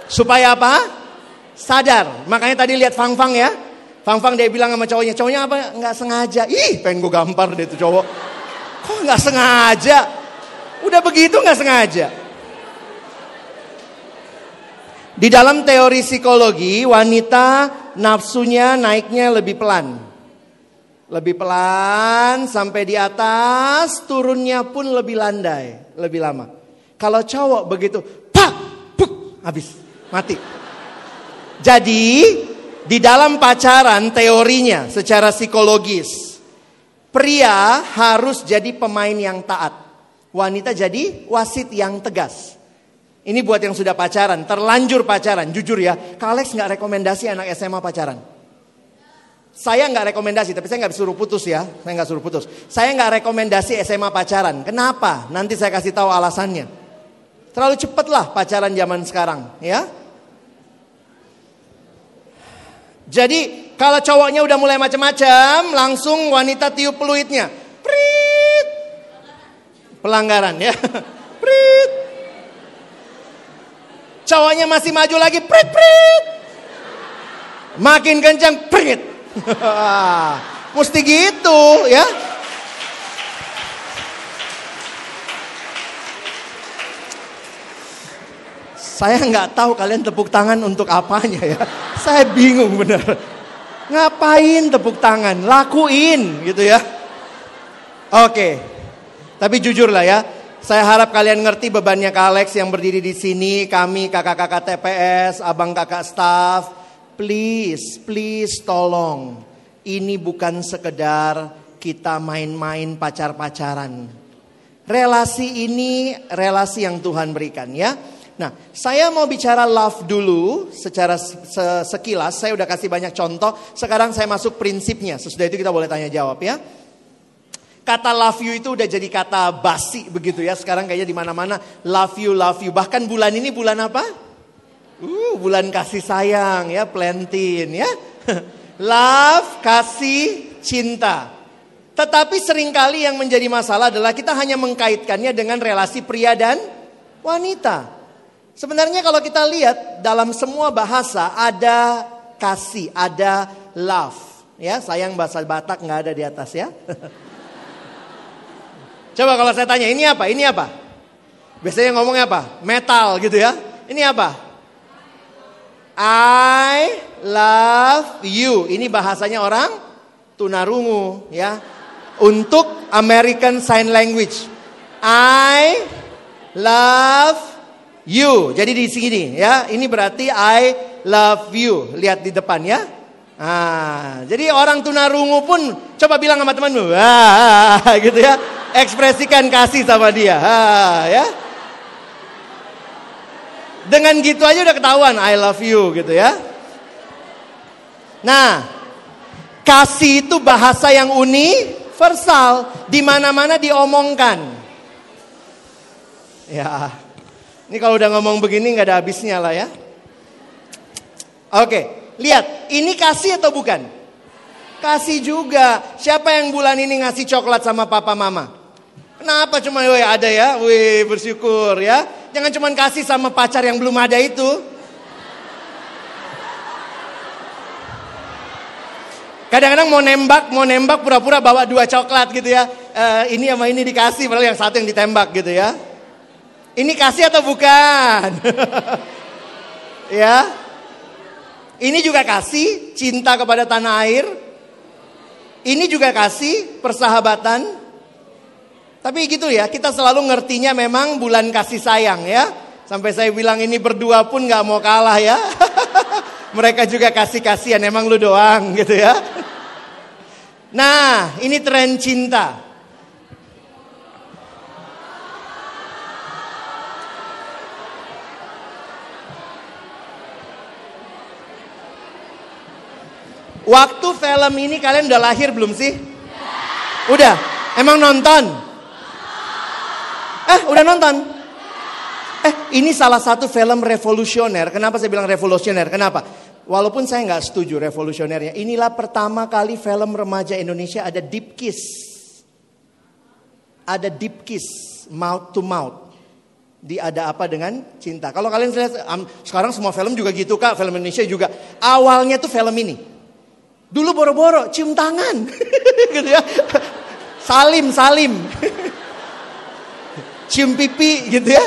Supaya apa? Sadar. Makanya tadi lihat Fang Fang ya. Fang Fang dia bilang sama cowoknya, cowoknya apa? Nggak sengaja. Ih, pengen gue gampar deh tuh cowok. Kok nggak sengaja? Udah begitu nggak sengaja. Di dalam teori psikologi, wanita nafsunya naiknya lebih pelan. Lebih pelan sampai di atas, turunnya pun lebih landai, lebih lama. Kalau cowok begitu, pak, puk, habis, mati. Jadi, di dalam pacaran teorinya secara psikologis, pria harus jadi pemain yang taat wanita jadi wasit yang tegas. Ini buat yang sudah pacaran, terlanjur pacaran. Jujur ya, Kak Alex nggak rekomendasi anak SMA pacaran. Saya nggak rekomendasi, tapi saya nggak suruh putus ya. Saya nggak suruh putus. Saya nggak rekomendasi SMA pacaran. Kenapa? Nanti saya kasih tahu alasannya. Terlalu cepet lah pacaran zaman sekarang, ya. Jadi kalau cowoknya udah mulai macam-macam, langsung wanita tiup peluitnya. Pelanggaran ya. Prit. Cowoknya masih maju lagi, prit prit. Makin kencang, prit. Mesti gitu ya. Saya nggak tahu kalian tepuk tangan untuk apanya ya. Saya bingung bener. Ngapain tepuk tangan? Lakuin gitu ya. Oke. Tapi jujur lah ya. Saya harap kalian ngerti bebannya Kak Alex yang berdiri di sini. Kami kakak-kakak TPS, abang kakak staff. Please, please tolong. Ini bukan sekedar kita main-main pacar-pacaran. Relasi ini relasi yang Tuhan berikan ya. Nah, saya mau bicara love dulu secara sekilas. Saya udah kasih banyak contoh. Sekarang saya masuk prinsipnya. Sesudah itu kita boleh tanya jawab ya. Kata love you itu udah jadi kata basi begitu ya. Sekarang kayaknya di mana-mana love you, love you. Bahkan bulan ini bulan apa? Uh, bulan kasih sayang ya, plantin ya. love, kasih, cinta. Tetapi sering kali yang menjadi masalah adalah kita hanya mengkaitkannya dengan relasi pria dan wanita. Sebenarnya kalau kita lihat dalam semua bahasa ada kasih, ada love. Ya, sayang bahasa Batak nggak ada di atas ya. Coba kalau saya tanya, ini apa? Ini apa? Biasanya ngomongnya apa? Metal gitu ya. Ini apa? I love you. Ini bahasanya orang tunarungu ya. Untuk American Sign Language. I love you. Jadi di sini ya, ini berarti I love you. Lihat di depan ya. Ah, jadi orang tunarungu pun coba bilang sama temanmu, ah, gitu ya, ekspresikan kasih sama dia, ah, ya. Dengan gitu aja udah ketahuan I love you gitu ya. Nah, kasih itu bahasa yang universal, di mana-mana diomongkan. Ya, ini kalau udah ngomong begini nggak ada habisnya lah ya. Oke, lihat, ini kasih atau bukan? Kasih juga. Siapa yang bulan ini ngasih coklat sama papa mama? Kenapa cuma woi ada ya? Wih bersyukur ya. Jangan cuma kasih sama pacar yang belum ada itu. Kadang-kadang mau nembak, mau nembak pura-pura bawa dua coklat gitu ya. Uh, ini sama ini dikasih, padahal yang satu yang ditembak gitu ya. Ini kasih atau bukan? ya. Ini juga kasih cinta kepada tanah air. Ini juga kasih persahabatan. Tapi gitu ya, kita selalu ngertinya memang bulan kasih sayang ya. Sampai saya bilang ini berdua pun gak mau kalah ya. Mereka juga kasih kasihan, emang lu doang gitu ya. Nah, ini tren cinta. Waktu film ini kalian udah lahir belum sih? Udah. Emang nonton? Eh, udah nonton? Eh, ini salah satu film revolusioner. Kenapa saya bilang revolusioner? Kenapa? Walaupun saya nggak setuju revolusionernya. Inilah pertama kali film remaja Indonesia ada deep kiss. Ada deep kiss, mouth to mouth. Di ada apa dengan cinta. Kalau kalian lihat, sekarang semua film juga gitu kak. Film Indonesia juga. Awalnya tuh film ini. Dulu boro-boro cium tangan. gitu ya. Salim, salim. cium pipi gitu ya.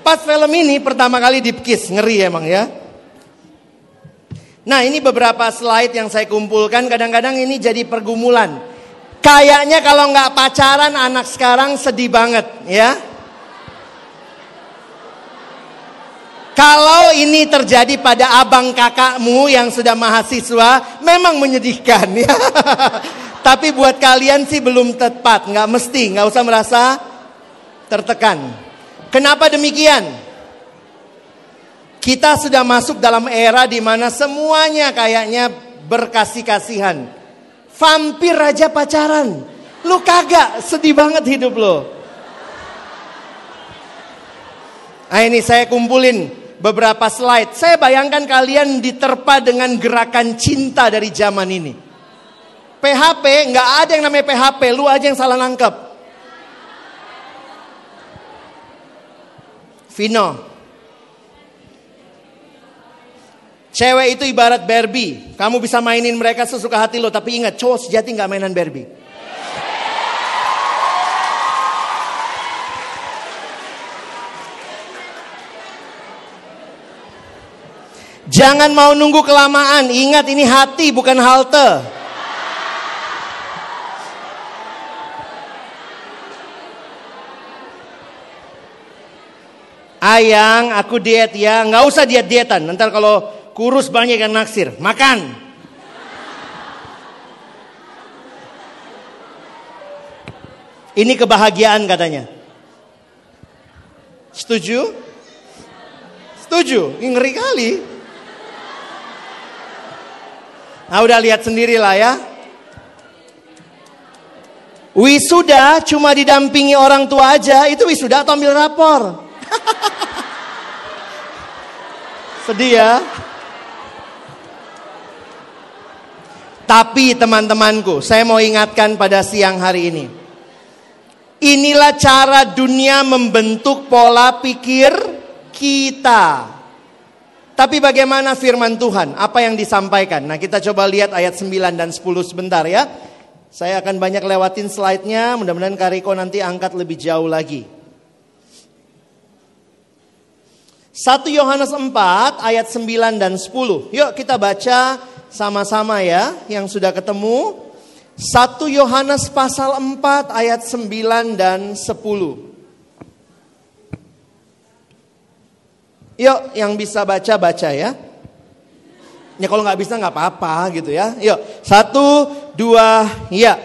Pas film ini pertama kali deep kiss, ngeri emang ya. Nah ini beberapa slide yang saya kumpulkan, kadang-kadang ini jadi pergumulan. Kayaknya kalau nggak pacaran anak sekarang sedih banget ya. Kalau ini terjadi pada abang kakakmu yang sudah mahasiswa, memang menyedihkan ya. Tapi buat kalian sih belum tepat, nggak mesti, nggak usah merasa tertekan. Kenapa demikian? Kita sudah masuk dalam era di mana semuanya kayaknya berkasih-kasihan. Vampir raja pacaran. Lu kagak, sedih banget hidup lo. Nah ini saya kumpulin beberapa slide. Saya bayangkan kalian diterpa dengan gerakan cinta dari zaman ini. PHP, nggak ada yang namanya PHP, lu aja yang salah nangkep. Vino. Cewek itu ibarat Barbie. Kamu bisa mainin mereka sesuka hati lo. Tapi ingat, cowok sejati nggak mainan Barbie. Jangan mau nunggu kelamaan. Ingat ini hati bukan halte. Ayang, aku diet ya. Nggak usah diet-dietan. Nanti kalau kurus banyak yang naksir. Makan. Ini kebahagiaan katanya. Setuju? Setuju? Ini ngeri kali. Nah udah lihat sendirilah ya. Wisuda cuma didampingi orang tua aja, itu wisuda atau ambil rapor? Sedih ya. Tapi teman-temanku, saya mau ingatkan pada siang hari ini. Inilah cara dunia membentuk pola pikir kita. Tapi bagaimana firman Tuhan? Apa yang disampaikan? Nah kita coba lihat ayat 9 dan 10 sebentar ya. Saya akan banyak lewatin slide-nya. Mudah-mudahan Kariko nanti angkat lebih jauh lagi. 1 Yohanes 4 ayat 9 dan 10. Yuk kita baca sama-sama ya yang sudah ketemu. 1 Yohanes pasal 4 ayat 9 dan 10. Yuk yang bisa baca baca ya. Ya kalau nggak bisa nggak apa-apa gitu ya. Yuk satu dua ya.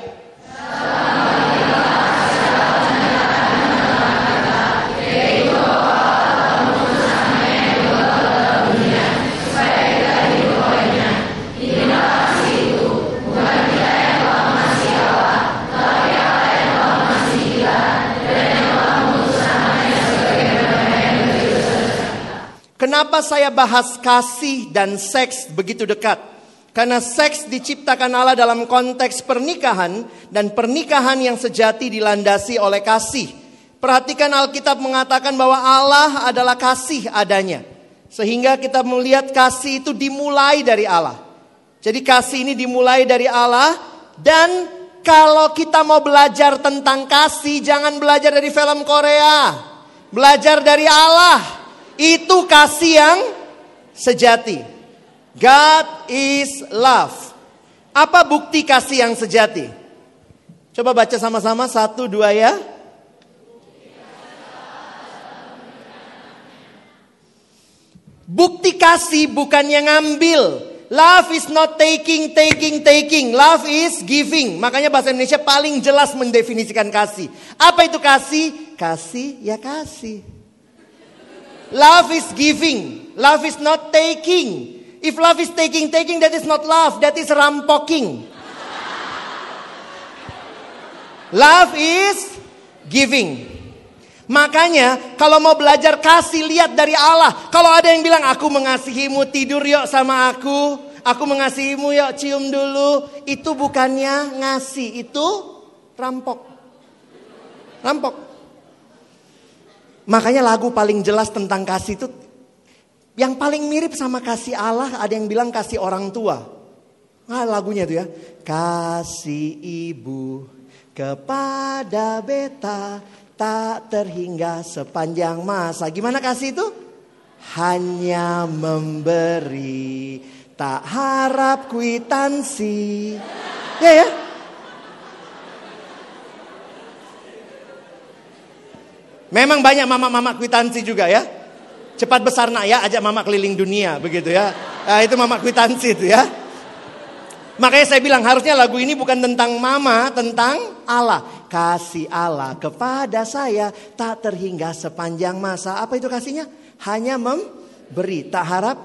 Kenapa saya bahas kasih dan seks begitu dekat? Karena seks diciptakan Allah dalam konteks pernikahan dan pernikahan yang sejati dilandasi oleh kasih. Perhatikan Alkitab mengatakan bahwa Allah adalah kasih adanya. Sehingga kita melihat kasih itu dimulai dari Allah. Jadi kasih ini dimulai dari Allah dan kalau kita mau belajar tentang kasih jangan belajar dari film Korea. Belajar dari Allah. Itu kasih yang sejati. God is love. Apa bukti kasih yang sejati? Coba baca sama-sama satu dua ya. Bukti kasih bukan yang ngambil. Love is not taking, taking, taking. Love is giving. Makanya bahasa Indonesia paling jelas mendefinisikan kasih. Apa itu kasih? Kasih ya kasih. Love is giving. Love is not taking. If love is taking, taking, that is not love. That is rampoking. Love is giving. Makanya kalau mau belajar kasih lihat dari Allah. Kalau ada yang bilang aku mengasihimu tidur yuk sama aku. Aku mengasihimu yuk cium dulu. Itu bukannya ngasih, itu rampok. Rampok. Makanya lagu paling jelas tentang kasih itu yang paling mirip sama kasih Allah ada yang bilang kasih orang tua. Nah lagunya itu ya. Kasih ibu kepada beta tak terhingga sepanjang masa. Gimana kasih itu? Hanya memberi, tak harap kwitansi. Ya ya. Memang banyak mama-mama kwitansi juga ya. Cepat besar nak ya, ajak mama keliling dunia begitu ya. Nah, itu mama kwitansi itu ya. Makanya saya bilang harusnya lagu ini bukan tentang mama, tentang Allah. Kasih Allah kepada saya tak terhingga sepanjang masa. Apa itu kasihnya? Hanya memberi, tak harap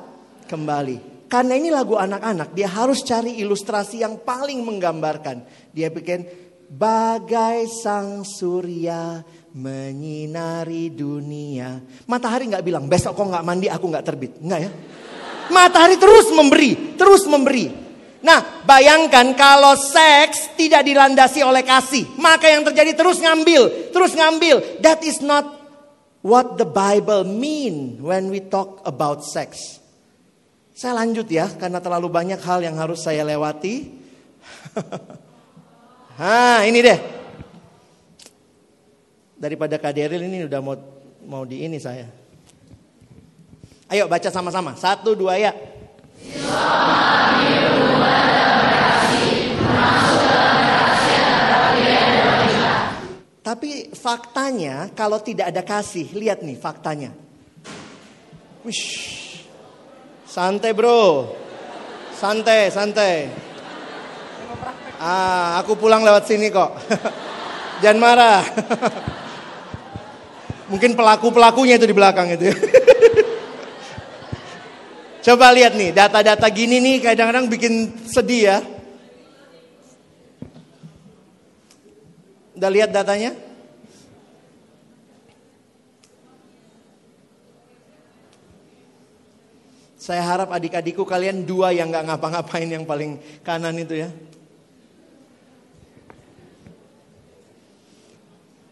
kembali. Karena ini lagu anak-anak, dia harus cari ilustrasi yang paling menggambarkan. Dia bikin bagai sang surya menyinari dunia. Matahari nggak bilang besok kok nggak mandi aku nggak terbit, nggak ya? Matahari terus memberi, terus memberi. Nah, bayangkan kalau seks tidak dilandasi oleh kasih, maka yang terjadi terus ngambil, terus ngambil. That is not what the Bible mean when we talk about sex. Saya lanjut ya, karena terlalu banyak hal yang harus saya lewati. Hah, ini deh. Daripada Kak Deril ini udah mau mau di ini saya. Ayo baca sama-sama. Satu, dua ya. Tapi faktanya kalau tidak ada kasih, lihat nih faktanya. Wish. Santai bro. Santai, santai. Ah, aku pulang lewat sini kok. Jangan marah. Mungkin pelaku-pelakunya itu di belakang itu. Coba lihat nih, data-data gini nih kadang-kadang bikin sedih ya. Udah lihat datanya? Saya harap adik-adikku kalian dua yang nggak ngapa-ngapain yang paling kanan itu ya.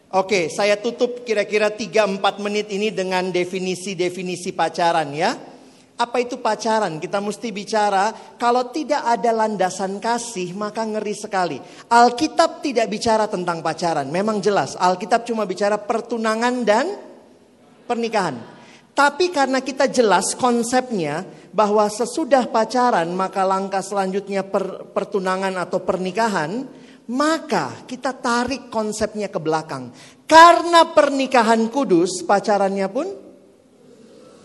Oke, saya tutup kira-kira 3-4 menit ini dengan definisi-definisi pacaran ya. Apa itu pacaran? Kita mesti bicara kalau tidak ada landasan kasih maka ngeri sekali. Alkitab tidak bicara tentang pacaran. Memang jelas Alkitab cuma bicara pertunangan dan pernikahan. Tapi karena kita jelas konsepnya bahwa sesudah pacaran maka langkah selanjutnya per, pertunangan atau pernikahan, maka kita tarik konsepnya ke belakang. Karena pernikahan kudus, pacarannya pun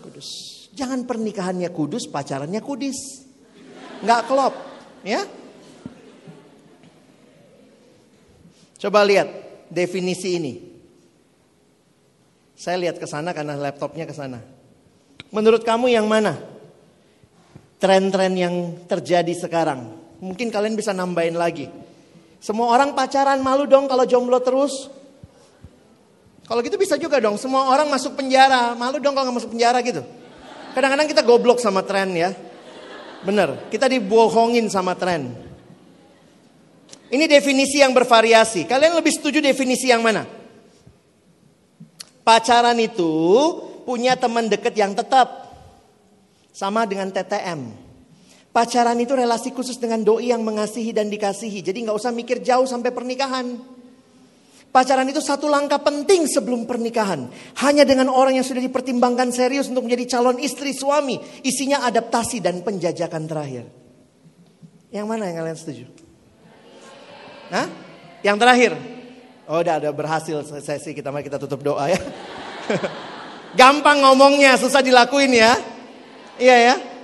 kudus. Jangan pernikahannya kudus, pacarannya kudis. Nggak klop, ya. Coba lihat definisi ini. Saya lihat ke sana karena laptopnya ke sana. Menurut kamu yang mana? Tren-tren yang terjadi sekarang. Mungkin kalian bisa nambahin lagi. Semua orang pacaran malu dong kalau jomblo terus. Kalau gitu bisa juga dong. Semua orang masuk penjara. Malu dong kalau nggak masuk penjara gitu. Kadang-kadang kita goblok sama tren ya. Bener, kita dibohongin sama tren. Ini definisi yang bervariasi. Kalian lebih setuju definisi yang mana? Pacaran itu punya teman dekat yang tetap. Sama dengan TTM. Pacaran itu relasi khusus dengan doi yang mengasihi dan dikasihi. Jadi nggak usah mikir jauh sampai pernikahan. Pacaran itu satu langkah penting sebelum pernikahan. Hanya dengan orang yang sudah dipertimbangkan serius untuk menjadi calon istri suami. Isinya adaptasi dan penjajakan terakhir. Yang mana yang kalian setuju? Hah? Yang terakhir? Oh udah, udah berhasil sesi kita mari kita tutup doa ya. Gampang ngomongnya, susah dilakuin ya. Iya ya.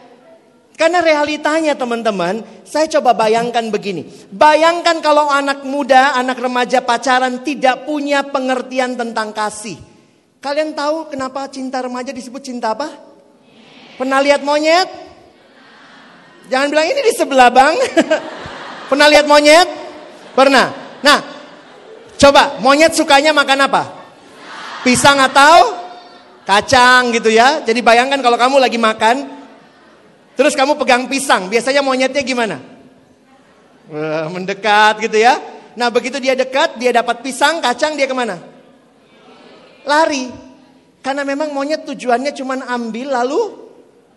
Karena realitanya teman-teman, saya coba bayangkan begini. Bayangkan kalau anak muda, anak remaja pacaran tidak punya pengertian tentang kasih. Kalian tahu kenapa cinta remaja disebut cinta apa? Pernah lihat monyet? Jangan bilang ini di sebelah bang. Pernah lihat monyet? Pernah. Nah, coba monyet sukanya makan apa? Pisang atau kacang gitu ya. Jadi bayangkan kalau kamu lagi makan, terus kamu pegang pisang, biasanya monyetnya gimana? Wah, mendekat gitu ya. Nah begitu dia dekat, dia dapat pisang, kacang, dia ke mana? Lari. Karena memang monyet tujuannya cuma ambil lalu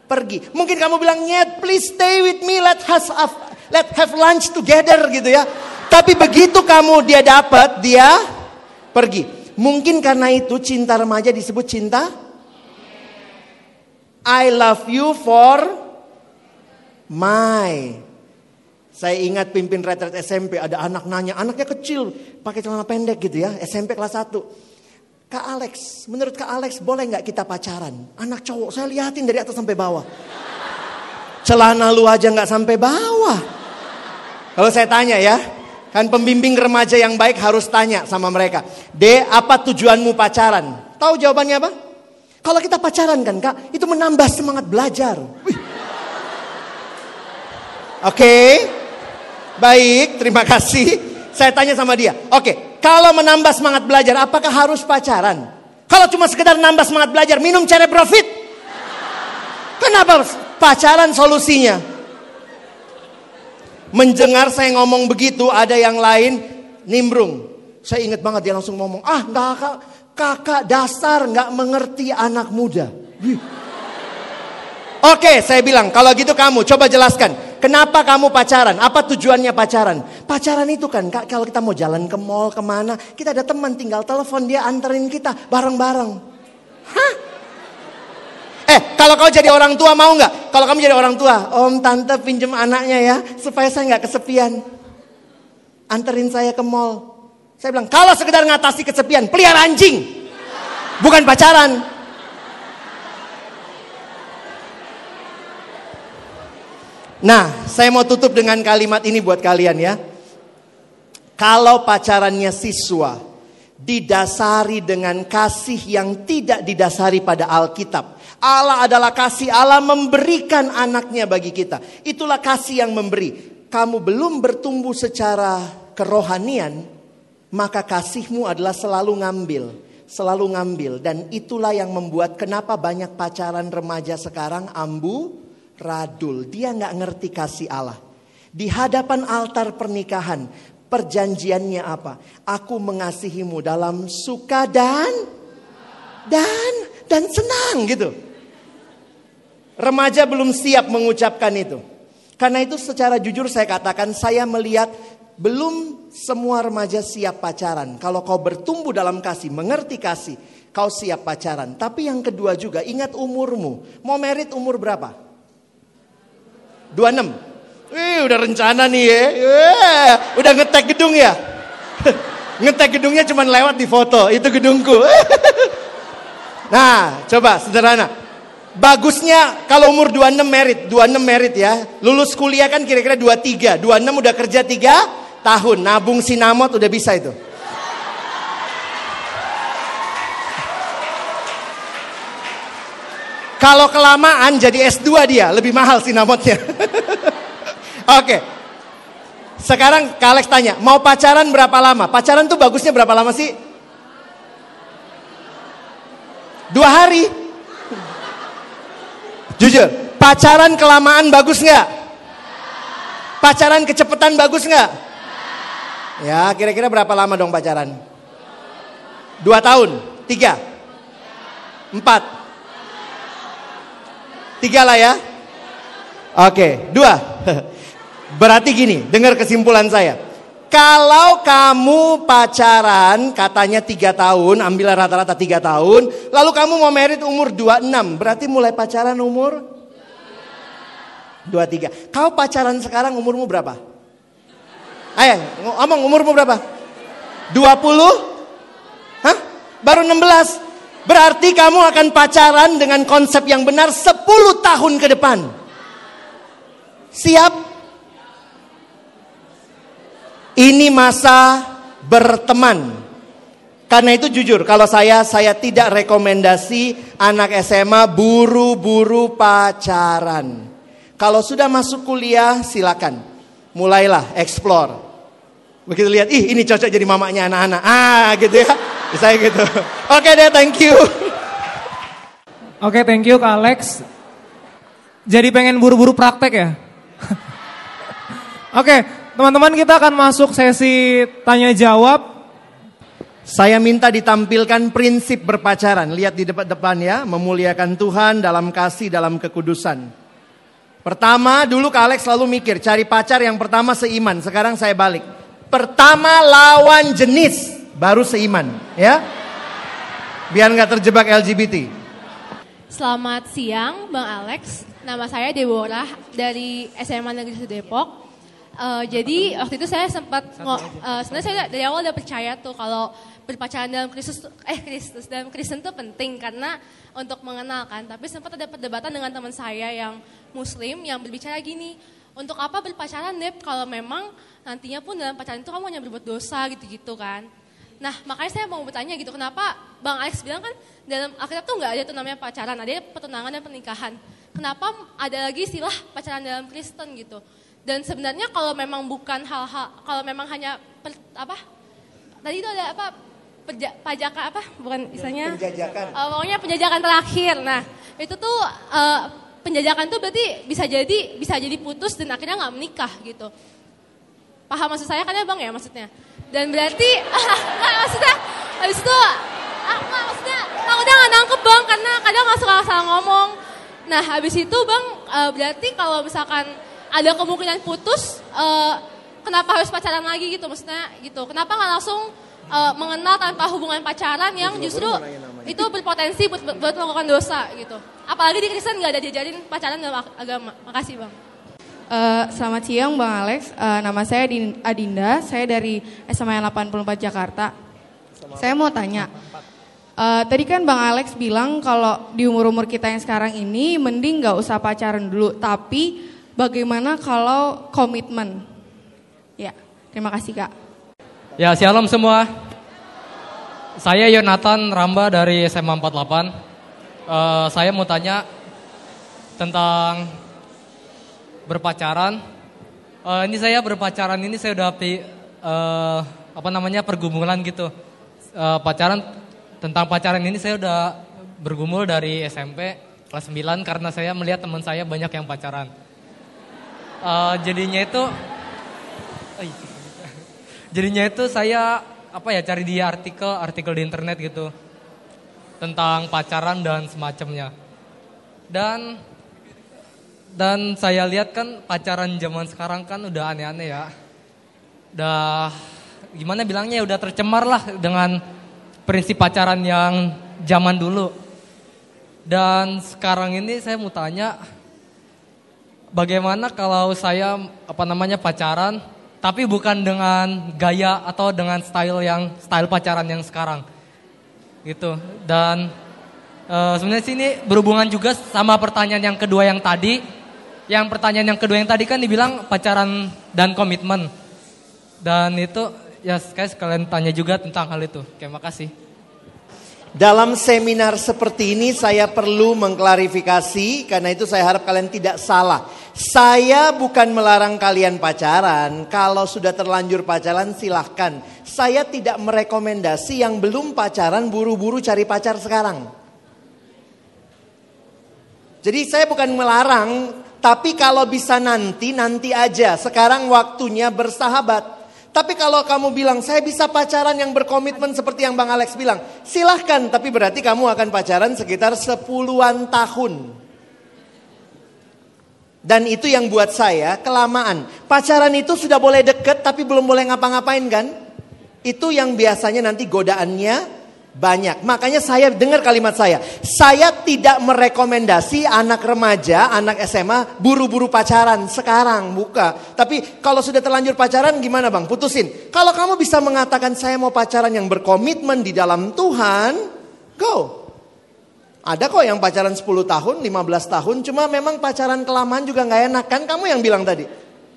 pergi. Mungkin kamu bilang, nyet please stay with me, let us have, let have lunch together gitu ya. Tapi begitu kamu dia dapat, dia pergi. Mungkin karena itu cinta remaja disebut cinta I love you for my. Saya ingat pimpin retret SMP ada anak nanya, anaknya kecil pakai celana pendek gitu ya, SMP kelas 1. Kak Alex, menurut Kak Alex boleh nggak kita pacaran? Anak cowok, saya liatin dari atas sampai bawah. Celana lu aja nggak sampai bawah. Kalau saya tanya ya, kan pembimbing remaja yang baik harus tanya sama mereka. D, apa tujuanmu pacaran? Tahu jawabannya apa? Kalau kita pacaran kan kak, itu menambah semangat belajar. Oke, okay. baik, terima kasih. Saya tanya sama dia, oke, okay, kalau menambah semangat belajar, apakah harus pacaran? Kalau cuma sekedar nambah semangat belajar, minum cerebrofit. Kenapa pacaran solusinya? Mendengar saya ngomong begitu, ada yang lain nimbrung. Saya ingat banget dia langsung ngomong, ah kakak, kakak dasar nggak mengerti anak muda. Oke, saya bilang, kalau gitu kamu coba jelaskan. Kenapa kamu pacaran? Apa tujuannya pacaran? Pacaran itu kan, Kak, kalau kita mau jalan ke mall, ke mana, kita ada teman, tinggal telepon dia anterin kita bareng-bareng. Hah? Eh, kalau kau jadi orang tua mau nggak? Kalau kamu jadi orang tua, om, tante pinjem anaknya ya, supaya saya nggak kesepian. Anterin saya ke mall. Saya bilang, kalau sekedar ngatasi kesepian, pelihara anjing. Bukan pacaran. Nah, saya mau tutup dengan kalimat ini buat kalian ya. Kalau pacarannya siswa didasari dengan kasih yang tidak didasari pada Alkitab. Allah adalah kasih, Allah memberikan anaknya bagi kita. Itulah kasih yang memberi. Kamu belum bertumbuh secara kerohanian, maka kasihmu adalah selalu ngambil, selalu ngambil. Dan itulah yang membuat kenapa banyak pacaran remaja sekarang ambu, radul. Dia nggak ngerti kasih Allah. Di hadapan altar pernikahan, perjanjiannya apa? Aku mengasihimu dalam suka dan dan dan senang gitu. Remaja belum siap mengucapkan itu. Karena itu secara jujur saya katakan saya melihat belum semua remaja siap pacaran. Kalau kau bertumbuh dalam kasih, mengerti kasih, kau siap pacaran. Tapi yang kedua juga ingat umurmu. Mau merit umur berapa? 26. Wih, udah rencana nih ya. Wih, udah ngetek gedung ya. ngetek gedungnya cuma lewat di foto. Itu gedungku. nah, coba sederhana. Bagusnya kalau umur 26 merit, 26 merit ya. Lulus kuliah kan kira-kira 23. 26 udah kerja 3 tahun. Nabung sinamot udah bisa itu. Kalau kelamaan jadi S2 dia, lebih mahal sinamotnya. Oke. Sekarang Kak tanya, mau pacaran berapa lama? Pacaran tuh bagusnya berapa lama sih? Dua hari. Jujur, pacaran kelamaan bagus nggak? Pacaran kecepatan bagus nggak? Ya, kira-kira berapa lama dong pacaran? Dua tahun, tiga, empat, tiga lah ya. Oke, dua. Berarti gini, dengar kesimpulan saya. Kalau kamu pacaran katanya tiga tahun, ambil rata-rata tiga tahun, lalu kamu mau merit umur 26, berarti mulai pacaran umur 23. Kau pacaran sekarang umurmu berapa? Ayo, ngomong umurmu berapa? 20? Hah? Baru 16. Berarti kamu akan pacaran dengan konsep yang benar 10 tahun ke depan. Siap? Ini masa berteman. Karena itu jujur, kalau saya saya tidak rekomendasi anak SMA buru-buru pacaran. Kalau sudah masuk kuliah silakan. Mulailah explore. Begitu lihat, ih ini cocok jadi mamanya anak-anak. Ah gitu ya. Saya gitu. Oke deh, thank you. Oke, thank you Kak Alex. Jadi pengen buru-buru praktek ya? Oke, teman-teman kita akan masuk sesi tanya jawab. Saya minta ditampilkan prinsip berpacaran. Lihat di depan-depan ya, memuliakan Tuhan dalam kasih, dalam kekudusan. Pertama, dulu Kak Alex selalu mikir, cari pacar yang pertama seiman. Sekarang saya balik. Pertama lawan jenis, baru seiman. Ya, biar nggak terjebak LGBT. Selamat siang, Bang Alex. Nama saya Deborah dari SMA Negeri 1 Depok. Eh, jadi waktu itu saya sempat eh, sebenarnya saya dari awal udah percaya tuh kalau berpacaran dalam Kristus eh Kristus dalam Kristen tuh penting karena untuk mengenalkan. Tapi sempat ada perdebatan dengan teman saya yang Muslim yang berbicara gini, untuk apa berpacaran Dep kalau memang nantinya pun dalam pacaran itu kamu hanya berbuat dosa gitu-gitu kan. Nah, makanya saya mau bertanya gitu, kenapa Bang Alex bilang kan dalam Alkitab tuh nggak ada tuh namanya pacaran, ada pertunangan dan pernikahan. Kenapa ada lagi istilah pacaran dalam Kristen gitu? Dan sebenarnya kalau memang bukan hal-hal, kalau memang hanya per- apa? Tadi itu ada apa? Perja, pajaka apa? Bukan istilahnya? Penjajakan. Eh, pokoknya penjajakan terakhir. Nah, itu tuh eh, penjajakan tuh berarti bisa jadi bisa jadi putus dan akhirnya nggak menikah gitu. Paham maksud saya kan ya bang ya maksudnya? Dan berarti nggak maksudnya habis itu ah, nggak maksudnya aku udah nggak nangkep bang karena kadang nggak suka salah ngomong. Nah, habis itu Bang, eh, berarti kalau misalkan ada kemungkinan putus, eh, kenapa harus pacaran lagi gitu? Maksudnya gitu. Kenapa nggak langsung eh, mengenal tanpa hubungan pacaran yang justru itu berpotensi buat, buat melakukan dosa gitu. Apalagi di Kristen nggak ada diajarin pacaran dalam ag- agama. Makasih Bang. Eh, selamat siang Bang Alex, Eh, nama saya Din- Adinda, saya dari SMA 84 Jakarta. Saya mau tanya, eh, tadi kan Bang Alex bilang kalau di umur-umur kita yang sekarang ini mending nggak usah pacaran dulu, tapi bagaimana kalau komitmen? Ya, terima kasih Kak. Ya, shalom semua. Saya Yonatan Ramba dari SMA 48. Eh, saya mau tanya tentang berpacaran. Eh, ini saya berpacaran ini saya udah eh, apa namanya pergumulan gitu. Eh, pacaran tentang pacaran ini saya udah bergumul dari SMP kelas 9 karena saya melihat teman saya banyak yang pacaran. Eh, jadinya itu. Jadinya itu saya apa ya cari di artikel artikel di internet gitu tentang pacaran dan semacamnya. Dan dan saya lihat kan pacaran zaman sekarang kan udah aneh-aneh ya. Udah gimana bilangnya udah tercemar lah dengan prinsip pacaran yang zaman dulu. Dan sekarang ini saya mau tanya bagaimana kalau saya apa namanya pacaran tapi bukan dengan gaya atau dengan style yang style pacaran yang sekarang. Gitu. Dan eh, sebenarnya sini berhubungan juga sama pertanyaan yang kedua yang tadi. Yang pertanyaan yang kedua yang tadi kan dibilang pacaran dan komitmen. Dan itu ya kayak sekalian tanya juga tentang hal itu. Terima kasih Dalam seminar seperti ini saya perlu mengklarifikasi karena itu saya harap kalian tidak salah. Saya bukan melarang kalian pacaran. Kalau sudah terlanjur pacaran silahkan. Saya tidak merekomendasi yang belum pacaran buru-buru cari pacar sekarang. Jadi saya bukan melarang, tapi kalau bisa nanti, nanti aja. Sekarang waktunya bersahabat. Tapi kalau kamu bilang, saya bisa pacaran yang berkomitmen seperti yang Bang Alex bilang. Silahkan, tapi berarti kamu akan pacaran sekitar sepuluhan tahun. Dan itu yang buat saya kelamaan. Pacaran itu sudah boleh deket tapi belum boleh ngapa-ngapain kan? Itu yang biasanya nanti godaannya banyak. Makanya saya dengar kalimat saya. Saya tidak merekomendasi anak remaja, anak SMA buru-buru pacaran sekarang buka. Tapi kalau sudah terlanjur pacaran gimana bang? Putusin. Kalau kamu bisa mengatakan saya mau pacaran yang berkomitmen di dalam Tuhan, go. Ada kok yang pacaran 10 tahun, 15 tahun, cuma memang pacaran kelamaan juga nggak enak kan? Kamu yang bilang tadi.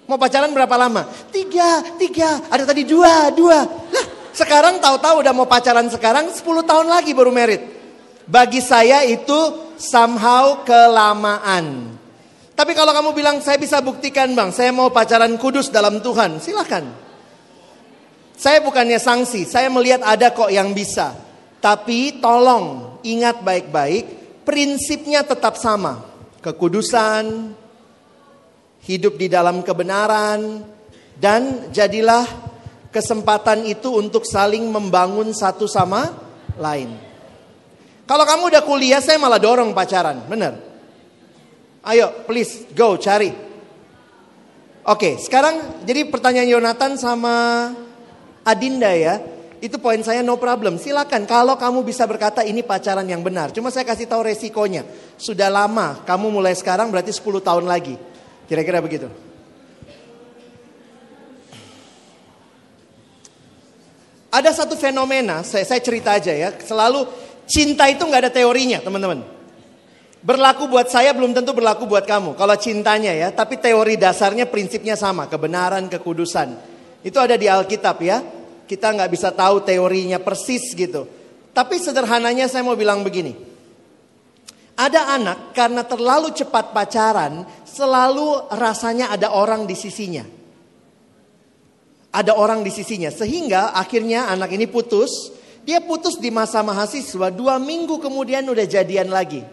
Mau pacaran berapa lama? Tiga, tiga, ada tadi dua, dua. Lah, sekarang tahu-tahu udah mau pacaran sekarang 10 tahun lagi baru merit. Bagi saya itu somehow kelamaan. Tapi kalau kamu bilang saya bisa buktikan bang, saya mau pacaran kudus dalam Tuhan, silahkan. Saya bukannya sanksi, saya melihat ada kok yang bisa. Tapi tolong ingat baik-baik, prinsipnya tetap sama. Kekudusan, hidup di dalam kebenaran, dan jadilah kesempatan itu untuk saling membangun satu sama lain. Kalau kamu udah kuliah, saya malah dorong pacaran, bener. Ayo, please go cari. Oke, sekarang jadi pertanyaan Yonatan sama Adinda ya. Itu poin saya no problem. Silakan kalau kamu bisa berkata ini pacaran yang benar. Cuma saya kasih tahu resikonya. Sudah lama, kamu mulai sekarang berarti 10 tahun lagi. Kira-kira begitu. Ada satu fenomena, saya, saya cerita aja ya. Selalu cinta itu nggak ada teorinya teman-teman. Berlaku buat saya belum tentu berlaku buat kamu. Kalau cintanya ya, tapi teori dasarnya prinsipnya sama. Kebenaran, kekudusan. Itu ada di Alkitab ya. Kita nggak bisa tahu teorinya persis gitu. Tapi sederhananya saya mau bilang begini. Ada anak karena terlalu cepat pacaran, selalu rasanya ada orang di sisinya. Ada orang di sisinya. Sehingga akhirnya anak ini putus. Dia putus di masa mahasiswa, dua minggu kemudian udah jadian lagi.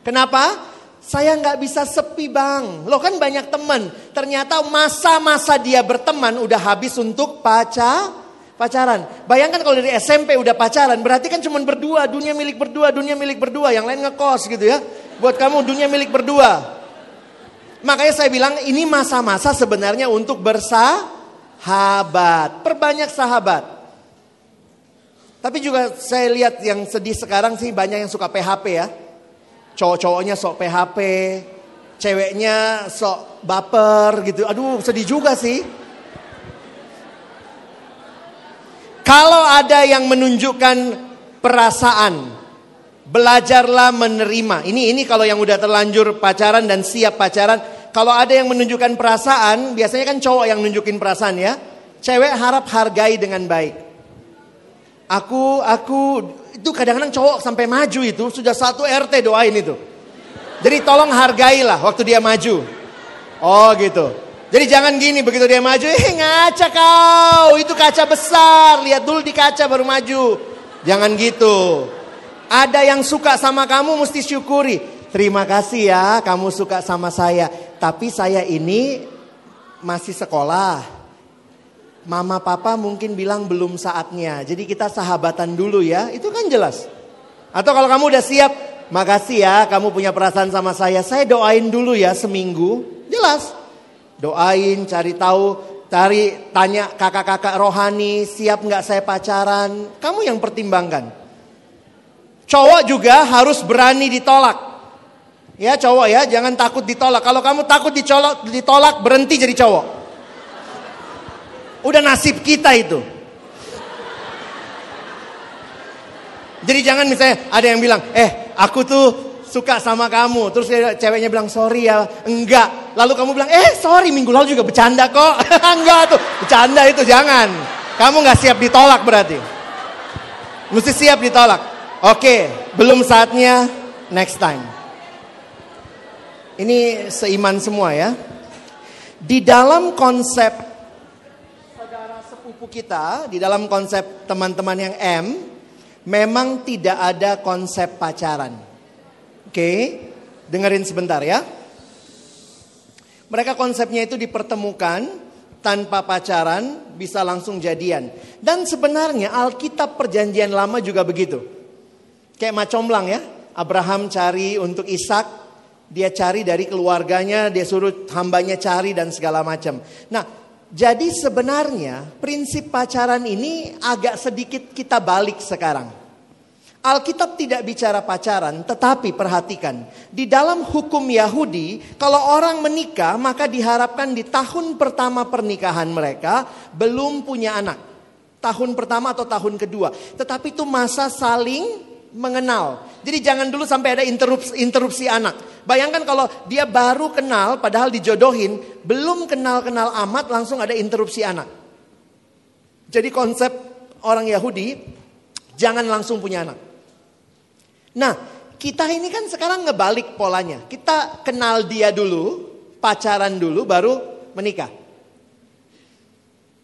Kenapa? Saya nggak bisa sepi bang. Lo kan banyak teman. Ternyata masa-masa dia berteman udah habis untuk pacar pacaran. Bayangkan kalau dari SMP udah pacaran, berarti kan cuma berdua, dunia milik berdua, dunia milik berdua, yang lain ngekos gitu ya. Buat kamu dunia milik berdua. Makanya saya bilang ini masa-masa sebenarnya untuk bersahabat. Perbanyak sahabat. Tapi juga saya lihat yang sedih sekarang sih banyak yang suka PHP ya. Cowok-cowoknya sok PHP, ceweknya sok baper gitu. Aduh sedih juga sih. Kalau ada yang menunjukkan perasaan, belajarlah menerima. Ini ini kalau yang udah terlanjur pacaran dan siap pacaran, kalau ada yang menunjukkan perasaan, biasanya kan cowok yang nunjukin perasaan ya. Cewek harap hargai dengan baik. Aku aku itu kadang-kadang cowok sampai maju itu sudah satu RT doain itu. Jadi tolong hargailah waktu dia maju. Oh gitu. Jadi jangan gini begitu dia maju, eh ngaca kau, itu kaca besar, lihat dulu di kaca baru maju. Jangan gitu. Ada yang suka sama kamu mesti syukuri. Terima kasih ya kamu suka sama saya. Tapi saya ini masih sekolah. Mama papa mungkin bilang belum saatnya. Jadi kita sahabatan dulu ya. Itu kan jelas. Atau kalau kamu udah siap, makasih ya kamu punya perasaan sama saya. Saya doain dulu ya seminggu. Jelas. Doain, cari tahu, cari tanya kakak-kakak rohani, siap nggak saya pacaran. Kamu yang pertimbangkan. Cowok juga harus berani ditolak. Ya cowok ya, jangan takut ditolak. Kalau kamu takut ditolak, ditolak berhenti jadi cowok. Udah nasib kita itu. Jadi jangan misalnya ada yang bilang, eh aku tuh suka sama kamu. Terus ceweknya bilang sorry ya, enggak. Lalu kamu bilang, eh sorry minggu lalu juga bercanda kok. enggak tuh, bercanda itu jangan. Kamu nggak siap ditolak berarti. Mesti siap ditolak. Oke, belum saatnya, next time. Ini seiman semua ya. Di dalam konsep saudara sepupu kita, di dalam konsep teman-teman yang M, memang tidak ada konsep pacaran. Oke, dengerin sebentar ya. Mereka konsepnya itu dipertemukan tanpa pacaran bisa langsung jadian. Dan sebenarnya Alkitab perjanjian lama juga begitu. Kayak macomblang ya. Abraham cari untuk Ishak, dia cari dari keluarganya, dia suruh hambanya cari dan segala macam. Nah, jadi sebenarnya prinsip pacaran ini agak sedikit kita balik sekarang. Alkitab tidak bicara pacaran, tetapi perhatikan, di dalam hukum Yahudi, kalau orang menikah, maka diharapkan di tahun pertama pernikahan mereka belum punya anak. Tahun pertama atau tahun kedua, tetapi itu masa saling mengenal. Jadi jangan dulu sampai ada interupsi, interupsi anak. Bayangkan kalau dia baru kenal, padahal dijodohin, belum kenal-kenal amat, langsung ada interupsi anak. Jadi konsep orang Yahudi, jangan langsung punya anak. Nah, kita ini kan sekarang ngebalik polanya. Kita kenal dia dulu, pacaran dulu, baru menikah.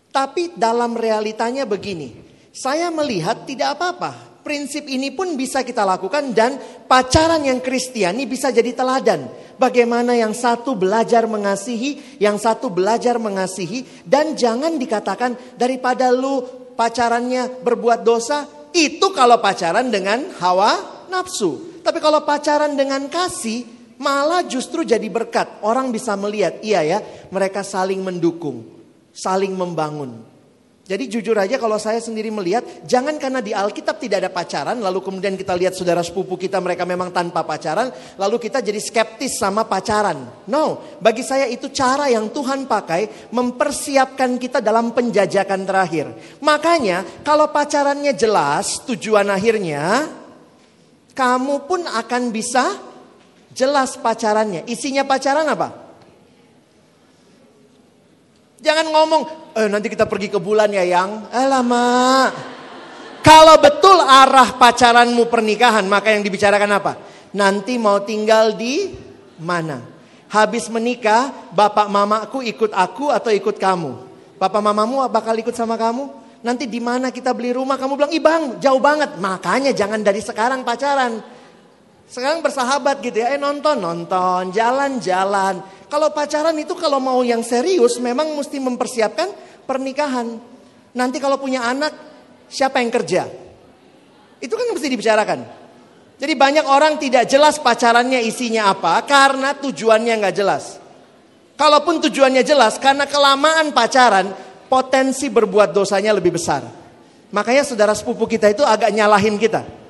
Tapi dalam realitanya begini, saya melihat tidak apa-apa. Prinsip ini pun bisa kita lakukan dan pacaran yang Kristiani bisa jadi teladan. Bagaimana yang satu belajar mengasihi, yang satu belajar mengasihi dan jangan dikatakan daripada lu pacarannya berbuat dosa, itu kalau pacaran dengan hawa nafsu. Tapi kalau pacaran dengan kasih, malah justru jadi berkat. Orang bisa melihat, iya ya, mereka saling mendukung, saling membangun. Jadi jujur aja kalau saya sendiri melihat, jangan karena di Alkitab tidak ada pacaran, lalu kemudian kita lihat saudara sepupu kita mereka memang tanpa pacaran, lalu kita jadi skeptis sama pacaran. No, bagi saya itu cara yang Tuhan pakai mempersiapkan kita dalam penjajakan terakhir. Makanya kalau pacarannya jelas tujuan akhirnya, kamu pun akan bisa jelas pacarannya. Isinya pacaran apa? Jangan ngomong, eh, nanti kita pergi ke bulan ya yang. Eh lama. Kalau betul arah pacaranmu pernikahan, maka yang dibicarakan apa? Nanti mau tinggal di mana? Habis menikah, bapak mamaku ikut aku atau ikut kamu? Bapak mamamu bakal ikut sama kamu? nanti di mana kita beli rumah, kamu bilang, ibang jauh banget. Makanya jangan dari sekarang pacaran. Sekarang bersahabat gitu ya, eh nonton, nonton, jalan-jalan. Kalau pacaran itu kalau mau yang serius memang mesti mempersiapkan pernikahan. Nanti kalau punya anak, siapa yang kerja? Itu kan mesti dibicarakan. Jadi banyak orang tidak jelas pacarannya isinya apa karena tujuannya nggak jelas. Kalaupun tujuannya jelas karena kelamaan pacaran potensi berbuat dosanya lebih besar. Makanya saudara sepupu kita itu agak nyalahin kita.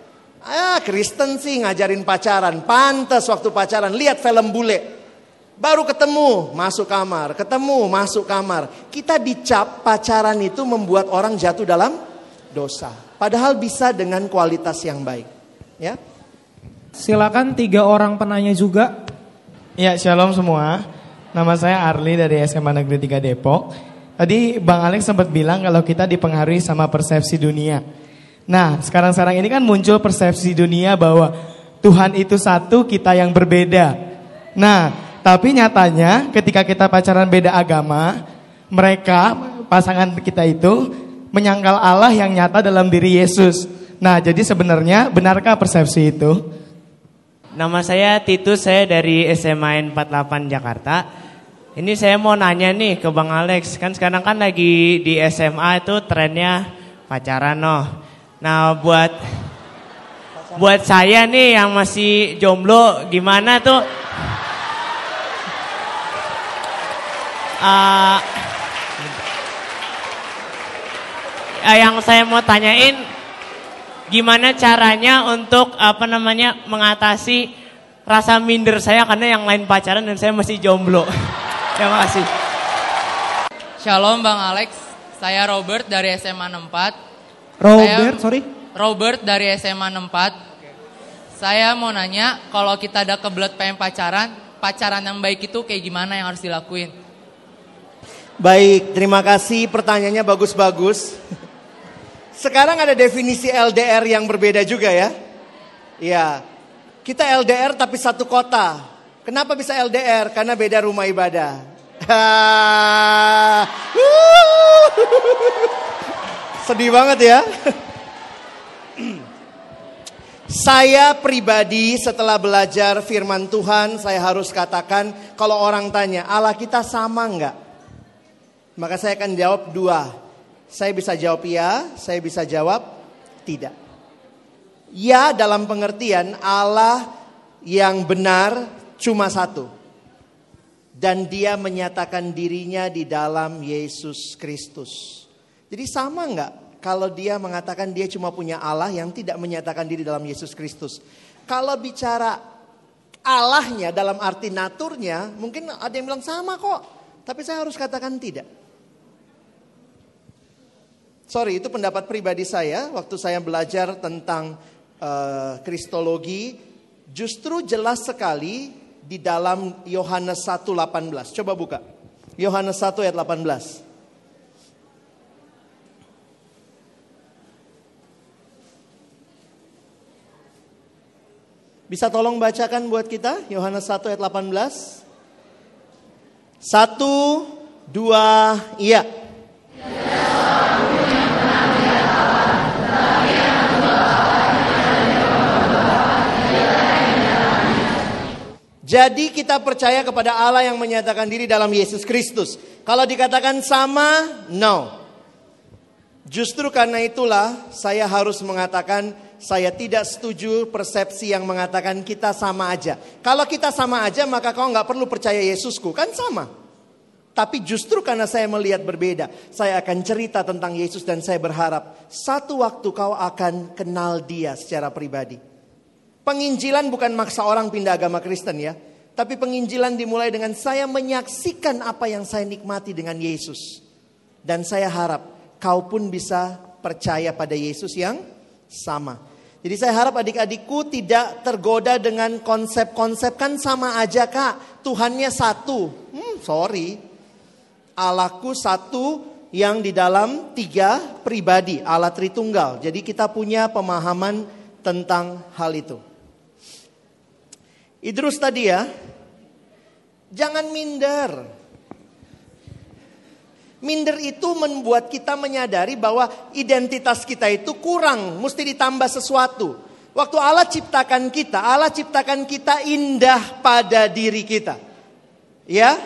Ah Kristen sih ngajarin pacaran, pantas waktu pacaran lihat film bule. Baru ketemu masuk kamar, ketemu masuk kamar. Kita dicap pacaran itu membuat orang jatuh dalam dosa. Padahal bisa dengan kualitas yang baik. Ya. Silakan tiga orang penanya juga. Ya, shalom semua. Nama saya Arli dari SMA Negeri 3 Depok. Tadi Bang Alex sempat bilang kalau kita dipengaruhi sama persepsi dunia. Nah, sekarang-sekarang ini kan muncul persepsi dunia bahwa Tuhan itu satu, kita yang berbeda. Nah, tapi nyatanya ketika kita pacaran beda agama, mereka pasangan kita itu menyangkal Allah yang nyata dalam diri Yesus. Nah, jadi sebenarnya benarkah persepsi itu? Nama saya Titus, saya dari SMA 48 Jakarta. Ini saya mau nanya nih ke Bang Alex, kan sekarang kan lagi di SMA itu trennya pacaran noh. Nah, buat buat saya nih yang masih jomblo gimana tuh uh, yang saya mau tanyain gimana caranya untuk apa namanya mengatasi rasa minder saya karena yang lain pacaran dan saya masih jomblo. Terima kasih. Shalom Bang Alex, saya Robert dari SMA 64. Robert, saya, sorry. Robert dari SMA 64. Saya mau nanya, kalau kita ada kebelet pengen pacaran, pacaran yang baik itu kayak gimana yang harus dilakuin? Baik, terima kasih pertanyaannya bagus-bagus. Sekarang ada definisi LDR yang berbeda juga ya. Ya, kita LDR tapi satu kota. Kenapa bisa LDR? Karena beda rumah ibadah. Sedih banget ya. Saya pribadi setelah belajar firman Tuhan, saya harus katakan kalau orang tanya, Allah kita sama enggak? Maka saya akan jawab dua. Saya bisa jawab ya, saya bisa jawab tidak. Ya dalam pengertian Allah yang benar cuma satu. Dan dia menyatakan dirinya di dalam Yesus Kristus. Jadi sama enggak kalau dia mengatakan dia cuma punya Allah yang tidak menyatakan diri dalam Yesus Kristus. Kalau bicara Allahnya dalam arti naturnya, mungkin ada yang bilang sama kok. Tapi saya harus katakan tidak. Sorry, itu pendapat pribadi saya waktu saya belajar tentang uh, kristologi. Justru jelas sekali di dalam Yohanes 1:18. Coba buka. Yohanes 1 ayat 18. Bisa tolong bacakan buat kita Yohanes 1 ayat 18. Satu, dua, iya. Jadi kita percaya kepada Allah yang menyatakan diri dalam Yesus Kristus. Kalau dikatakan sama, no. Justru karena itulah saya harus mengatakan saya tidak setuju persepsi yang mengatakan kita sama aja. Kalau kita sama aja maka kau nggak perlu percaya Yesusku, kan sama. Tapi justru karena saya melihat berbeda, saya akan cerita tentang Yesus dan saya berharap satu waktu kau akan kenal dia secara pribadi. Penginjilan bukan maksa orang pindah agama Kristen ya. Tapi penginjilan dimulai dengan saya menyaksikan apa yang saya nikmati dengan Yesus. Dan saya harap kau pun bisa percaya pada Yesus yang sama. Jadi saya harap adik-adikku tidak tergoda dengan konsep-konsep kan sama aja kak. Tuhannya satu. Hmm, sorry. Allahku satu yang di dalam tiga pribadi. Allah Tritunggal. Jadi kita punya pemahaman tentang hal itu. Idrus tadi ya, jangan minder. Minder itu membuat kita menyadari bahwa identitas kita itu kurang, mesti ditambah sesuatu. Waktu Allah ciptakan kita, Allah ciptakan kita indah pada diri kita. Ya,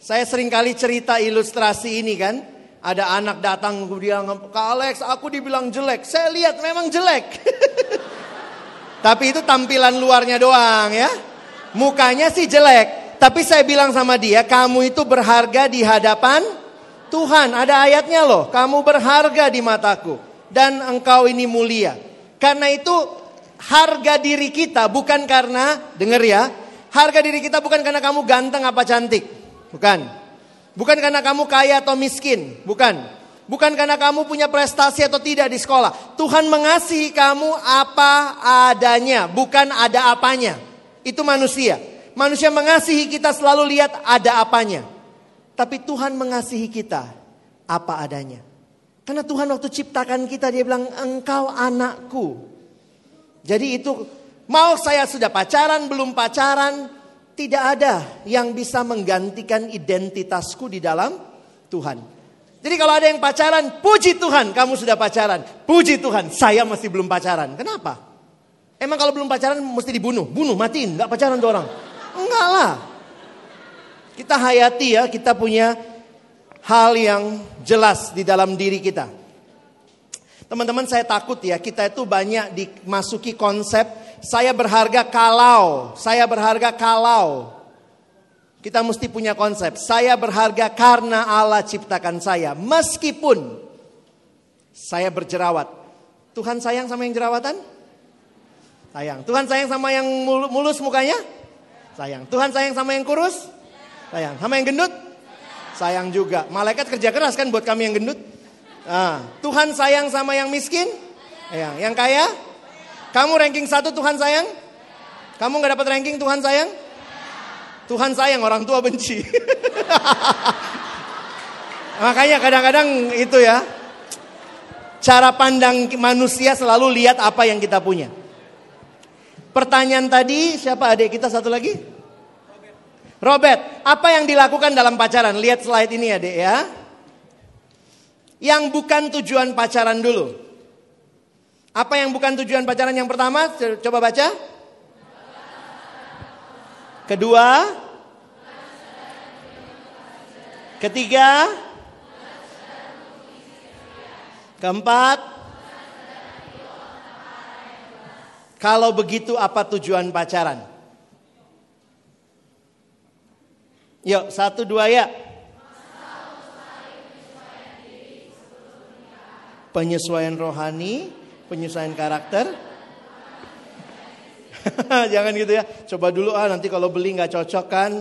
saya sering kali cerita ilustrasi ini kan. Ada anak datang bilang, Kak Alex aku dibilang jelek. Saya lihat memang jelek. Tapi itu tampilan luarnya doang ya. Mukanya sih jelek. Tapi saya bilang sama dia, kamu itu berharga di hadapan Tuhan. Ada ayatnya loh, kamu berharga di mataku. Dan engkau ini mulia. Karena itu harga diri kita bukan karena, denger ya. Harga diri kita bukan karena kamu ganteng apa cantik. Bukan. Bukan karena kamu kaya atau miskin. Bukan. Bukan karena kamu punya prestasi atau tidak di sekolah. Tuhan mengasihi kamu apa adanya, bukan ada apanya. Itu manusia. Manusia mengasihi kita selalu lihat ada apanya. Tapi Tuhan mengasihi kita apa adanya. Karena Tuhan waktu ciptakan kita dia bilang engkau anakku. Jadi itu mau saya sudah pacaran belum pacaran tidak ada yang bisa menggantikan identitasku di dalam Tuhan. Jadi kalau ada yang pacaran, puji Tuhan kamu sudah pacaran. Puji Tuhan, saya masih belum pacaran. Kenapa? Emang kalau belum pacaran mesti dibunuh? Bunuh, matiin, nggak pacaran tuh orang. Enggak lah. Kita hayati ya, kita punya hal yang jelas di dalam diri kita. Teman-teman saya takut ya, kita itu banyak dimasuki konsep saya berharga kalau, saya berharga kalau. Kita mesti punya konsep, saya berharga karena Allah ciptakan saya. Meskipun saya berjerawat. Tuhan sayang sama yang jerawatan? Sayang. Tuhan sayang sama yang mulus mukanya? Sayang. Tuhan sayang sama yang kurus? Sayang. Sama yang gendut? Sayang juga. Malaikat kerja keras kan buat kami yang gendut? Nah, Tuhan sayang sama yang miskin? Sayang. Yang kaya? Kamu ranking satu Tuhan sayang? Kamu gak dapat ranking Tuhan sayang? Tuhan sayang orang tua benci. Makanya kadang-kadang itu ya. Cara pandang manusia selalu lihat apa yang kita punya. Pertanyaan tadi siapa adik kita satu lagi? Robert, apa yang dilakukan dalam pacaran? Lihat slide ini adik ya. Yang bukan tujuan pacaran dulu. Apa yang bukan tujuan pacaran yang pertama? Coba baca. Kedua, ketiga, keempat. Kalau begitu apa tujuan pacaran? Yuk, satu dua ya. Penyesuaian rohani, penyesuaian karakter, Jangan gitu ya. Coba dulu ah nanti kalau beli nggak cocok kan.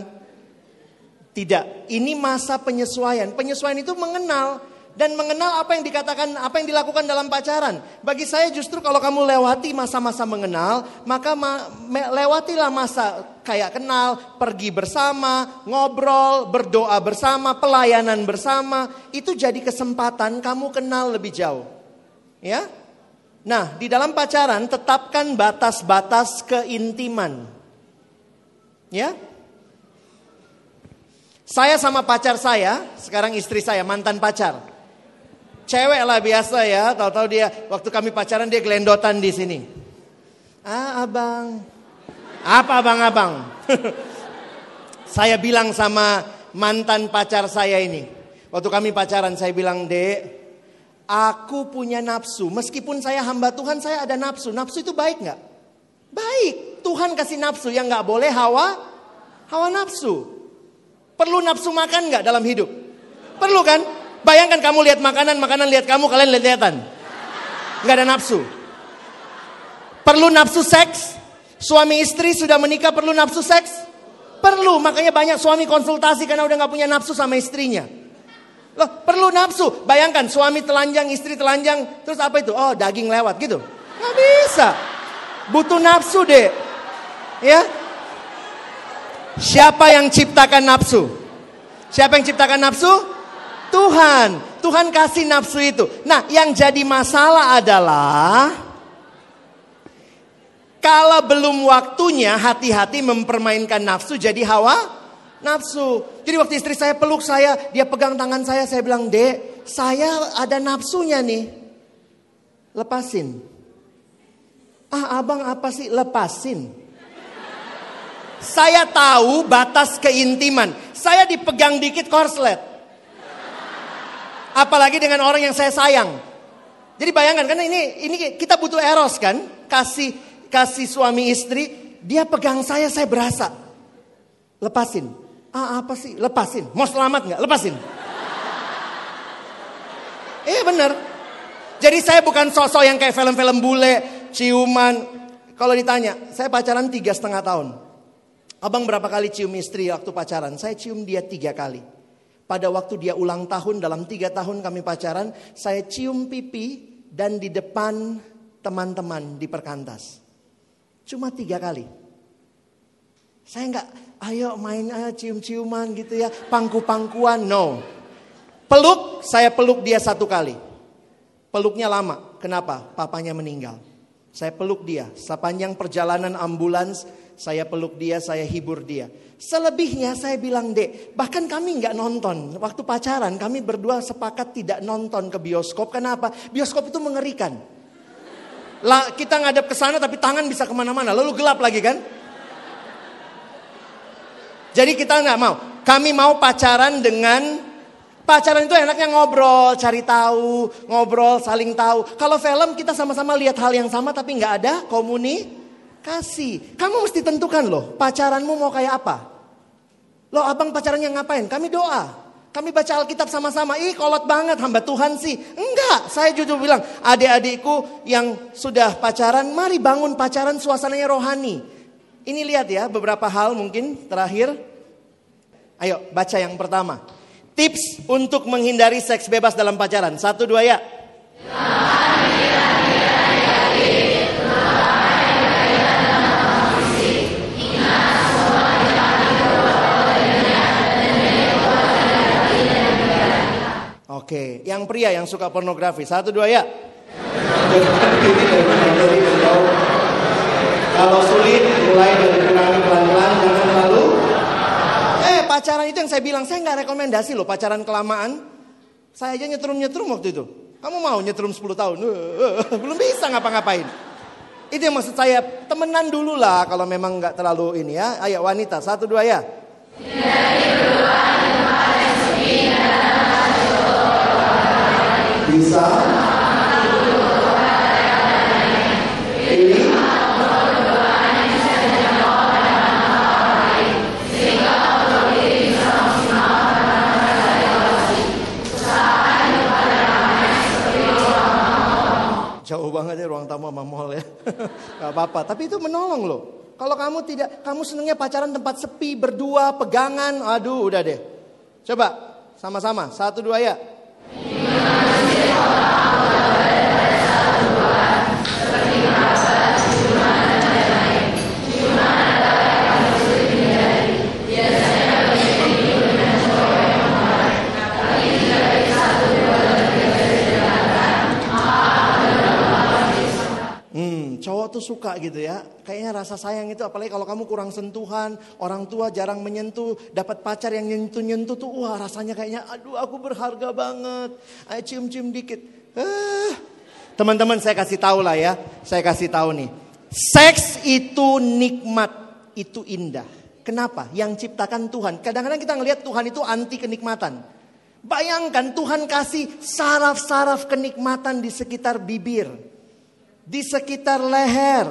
Tidak. Ini masa penyesuaian. Penyesuaian itu mengenal dan mengenal apa yang dikatakan, apa yang dilakukan dalam pacaran. Bagi saya justru kalau kamu lewati masa-masa mengenal, maka ma lewatilah masa kayak kenal, pergi bersama, ngobrol, berdoa bersama, pelayanan bersama. Itu jadi kesempatan kamu kenal lebih jauh. Ya, Nah, di dalam pacaran tetapkan batas-batas keintiman. Ya. Saya sama pacar saya, sekarang istri saya, mantan pacar. Cewek lah biasa ya, tahu-tahu dia waktu kami pacaran dia gelendotan di sini. Ah, abang. Apa abang-abang? saya bilang sama mantan pacar saya ini. Waktu kami pacaran saya bilang, "Dek, Aku punya nafsu. Meskipun saya hamba Tuhan, saya ada nafsu. Nafsu itu baik nggak? Baik. Tuhan kasih nafsu yang nggak boleh hawa, hawa nafsu. Perlu nafsu makan nggak dalam hidup? Perlu kan? Bayangkan kamu lihat makanan, makanan lihat kamu, kalian lihat-lihatan. Nggak ada nafsu. Perlu nafsu seks? Suami istri sudah menikah perlu nafsu seks? Perlu, makanya banyak suami konsultasi karena udah nggak punya nafsu sama istrinya. Loh, perlu nafsu. Bayangkan suami telanjang, istri telanjang, terus apa itu? Oh, daging lewat gitu. Nggak bisa. Butuh nafsu deh. Ya. Siapa yang ciptakan nafsu? Siapa yang ciptakan nafsu? Tuhan. Tuhan kasih nafsu itu. Nah, yang jadi masalah adalah kalau belum waktunya hati-hati mempermainkan nafsu jadi hawa nafsu. Jadi waktu istri saya peluk saya, dia pegang tangan saya, saya bilang, Dek, saya ada nafsunya nih. Lepasin. Ah abang apa sih? Lepasin. Saya tahu batas keintiman. Saya dipegang dikit korslet. Apalagi dengan orang yang saya sayang. Jadi bayangkan kan ini ini kita butuh eros kan? Kasih kasih suami istri, dia pegang saya, saya berasa. Lepasin. Ah apa sih? Lepasin. Mau selamat nggak? Lepasin. Eh bener. Jadi saya bukan sosok yang kayak film-film bule, ciuman. Kalau ditanya, saya pacaran tiga setengah tahun. Abang berapa kali cium istri waktu pacaran? Saya cium dia tiga kali. Pada waktu dia ulang tahun dalam tiga tahun kami pacaran, saya cium pipi dan di depan teman-teman di perkantas. Cuma tiga kali. Saya nggak, ayo main ayo cium-ciuman gitu ya, pangku-pangkuan, no. Peluk, saya peluk dia satu kali. Peluknya lama, kenapa? Papanya meninggal. Saya peluk dia, sepanjang perjalanan ambulans, saya peluk dia, saya hibur dia. Selebihnya saya bilang, dek, bahkan kami nggak nonton. Waktu pacaran kami berdua sepakat tidak nonton ke bioskop. Kenapa? Bioskop itu mengerikan. Kita ngadap ke sana tapi tangan bisa ke mana-mana. Lalu gelap lagi kan? Jadi kita nggak mau. Kami mau pacaran dengan Pacaran itu enaknya ngobrol, cari tahu, ngobrol, saling tahu. Kalau film kita sama-sama lihat hal yang sama tapi nggak ada komunikasi. Kamu mesti tentukan loh, pacaranmu mau kayak apa? Loh abang pacarannya ngapain? Kami doa. Kami baca Alkitab sama-sama. Ih kolot banget hamba Tuhan sih. Enggak, saya jujur bilang adik-adikku yang sudah pacaran, mari bangun pacaran suasananya rohani. Ini lihat ya beberapa hal mungkin terakhir. Ayo baca yang pertama. Tips untuk menghindari seks bebas dalam pacaran. Satu dua ya. Oke, yang pria yang suka pornografi. Satu dua ya. Kalau sulit mulai dari kurangi pelan-pelan jangan terlalu Eh pacaran itu yang saya bilang saya nggak rekomendasi loh pacaran kelamaan. Saya aja nyetrum-nyetrum waktu itu. Kamu mau nyetrum 10 tahun? Belum bisa ngapa-ngapain. Itu yang maksud saya temenan dulu lah kalau memang nggak terlalu ini ya. Ayo wanita satu dua ya. Jauh banget ya ruang tamu sama mall ya. Gak apa-apa. Tapi itu menolong loh. Kalau kamu tidak, kamu senangnya pacaran tempat sepi, berdua, pegangan. Aduh udah deh. Coba sama-sama. Satu dua ya. Hmm, cowok tuh suka gitu ya. Kayaknya rasa sayang itu apalagi kalau kamu kurang sentuhan, orang tua jarang menyentuh, dapat pacar yang nyentuh-nyentuh tuh wah rasanya kayaknya aduh aku berharga banget. Ayo cium-cium dikit. Eh. Teman-teman saya kasih tahu lah ya. Saya kasih tahu nih. Seks itu nikmat, itu indah. Kenapa? Yang ciptakan Tuhan. Kadang-kadang kita ngelihat Tuhan itu anti kenikmatan. Bayangkan Tuhan kasih saraf-saraf kenikmatan di sekitar bibir di sekitar leher,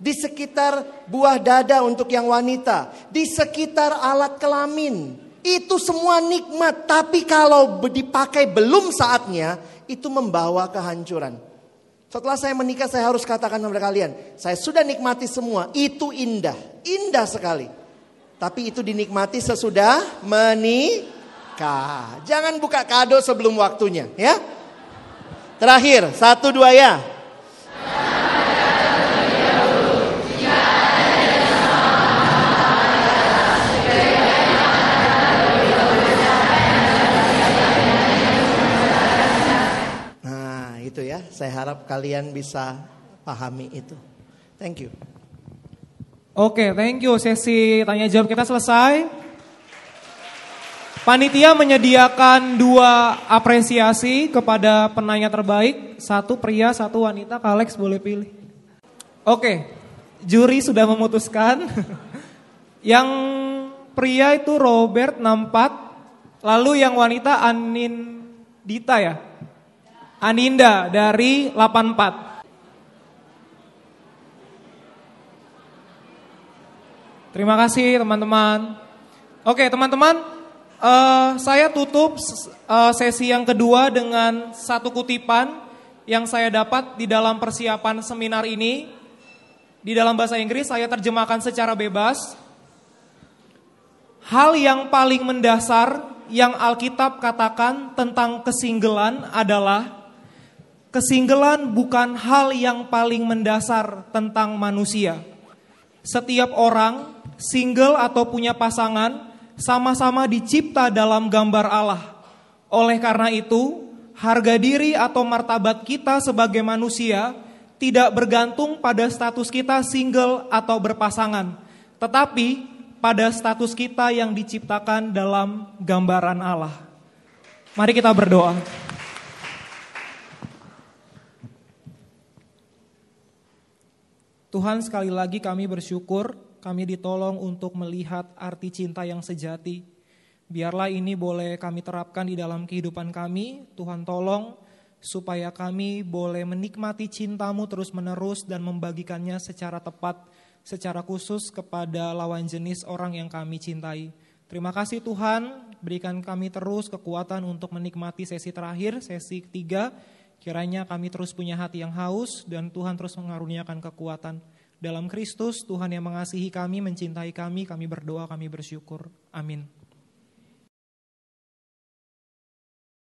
di sekitar buah dada untuk yang wanita, di sekitar alat kelamin. Itu semua nikmat, tapi kalau dipakai belum saatnya, itu membawa kehancuran. Setelah saya menikah, saya harus katakan kepada kalian, saya sudah nikmati semua, itu indah, indah sekali. Tapi itu dinikmati sesudah menikah. Jangan buka kado sebelum waktunya, ya. Terakhir, satu dua ya. Itu ya. Saya harap kalian bisa pahami itu. Thank you. Oke, thank you. Sesi tanya jawab kita selesai. Panitia menyediakan dua apresiasi kepada penanya terbaik. Satu pria, satu wanita. Kak Alex boleh pilih. Oke, juri sudah memutuskan. yang pria itu Robert 64. Lalu yang wanita Anin Dita ya? Aninda dari 84. Terima kasih teman-teman. Oke teman-teman, eh, saya tutup eh, sesi yang kedua dengan satu kutipan yang saya dapat di dalam persiapan seminar ini. Di dalam bahasa Inggris saya terjemahkan secara bebas. Hal yang paling mendasar yang Alkitab katakan tentang kesinggelan adalah kesinggelan bukan hal yang paling mendasar tentang manusia. Setiap orang, single atau punya pasangan, sama-sama dicipta dalam gambar Allah. Oleh karena itu, harga diri atau martabat kita sebagai manusia tidak bergantung pada status kita single atau berpasangan, tetapi pada status kita yang diciptakan dalam gambaran Allah. Mari kita berdoa. Tuhan sekali lagi kami bersyukur kami ditolong untuk melihat arti cinta yang sejati. Biarlah ini boleh kami terapkan di dalam kehidupan kami. Tuhan tolong supaya kami boleh menikmati cintamu terus menerus dan membagikannya secara tepat secara khusus kepada lawan jenis orang yang kami cintai. Terima kasih Tuhan, berikan kami terus kekuatan untuk menikmati sesi terakhir, sesi ketiga. Kiranya kami terus punya hati yang haus dan Tuhan terus mengaruniakan kekuatan. Dalam Kristus, Tuhan yang mengasihi kami, mencintai kami, kami berdoa, kami bersyukur. Amin.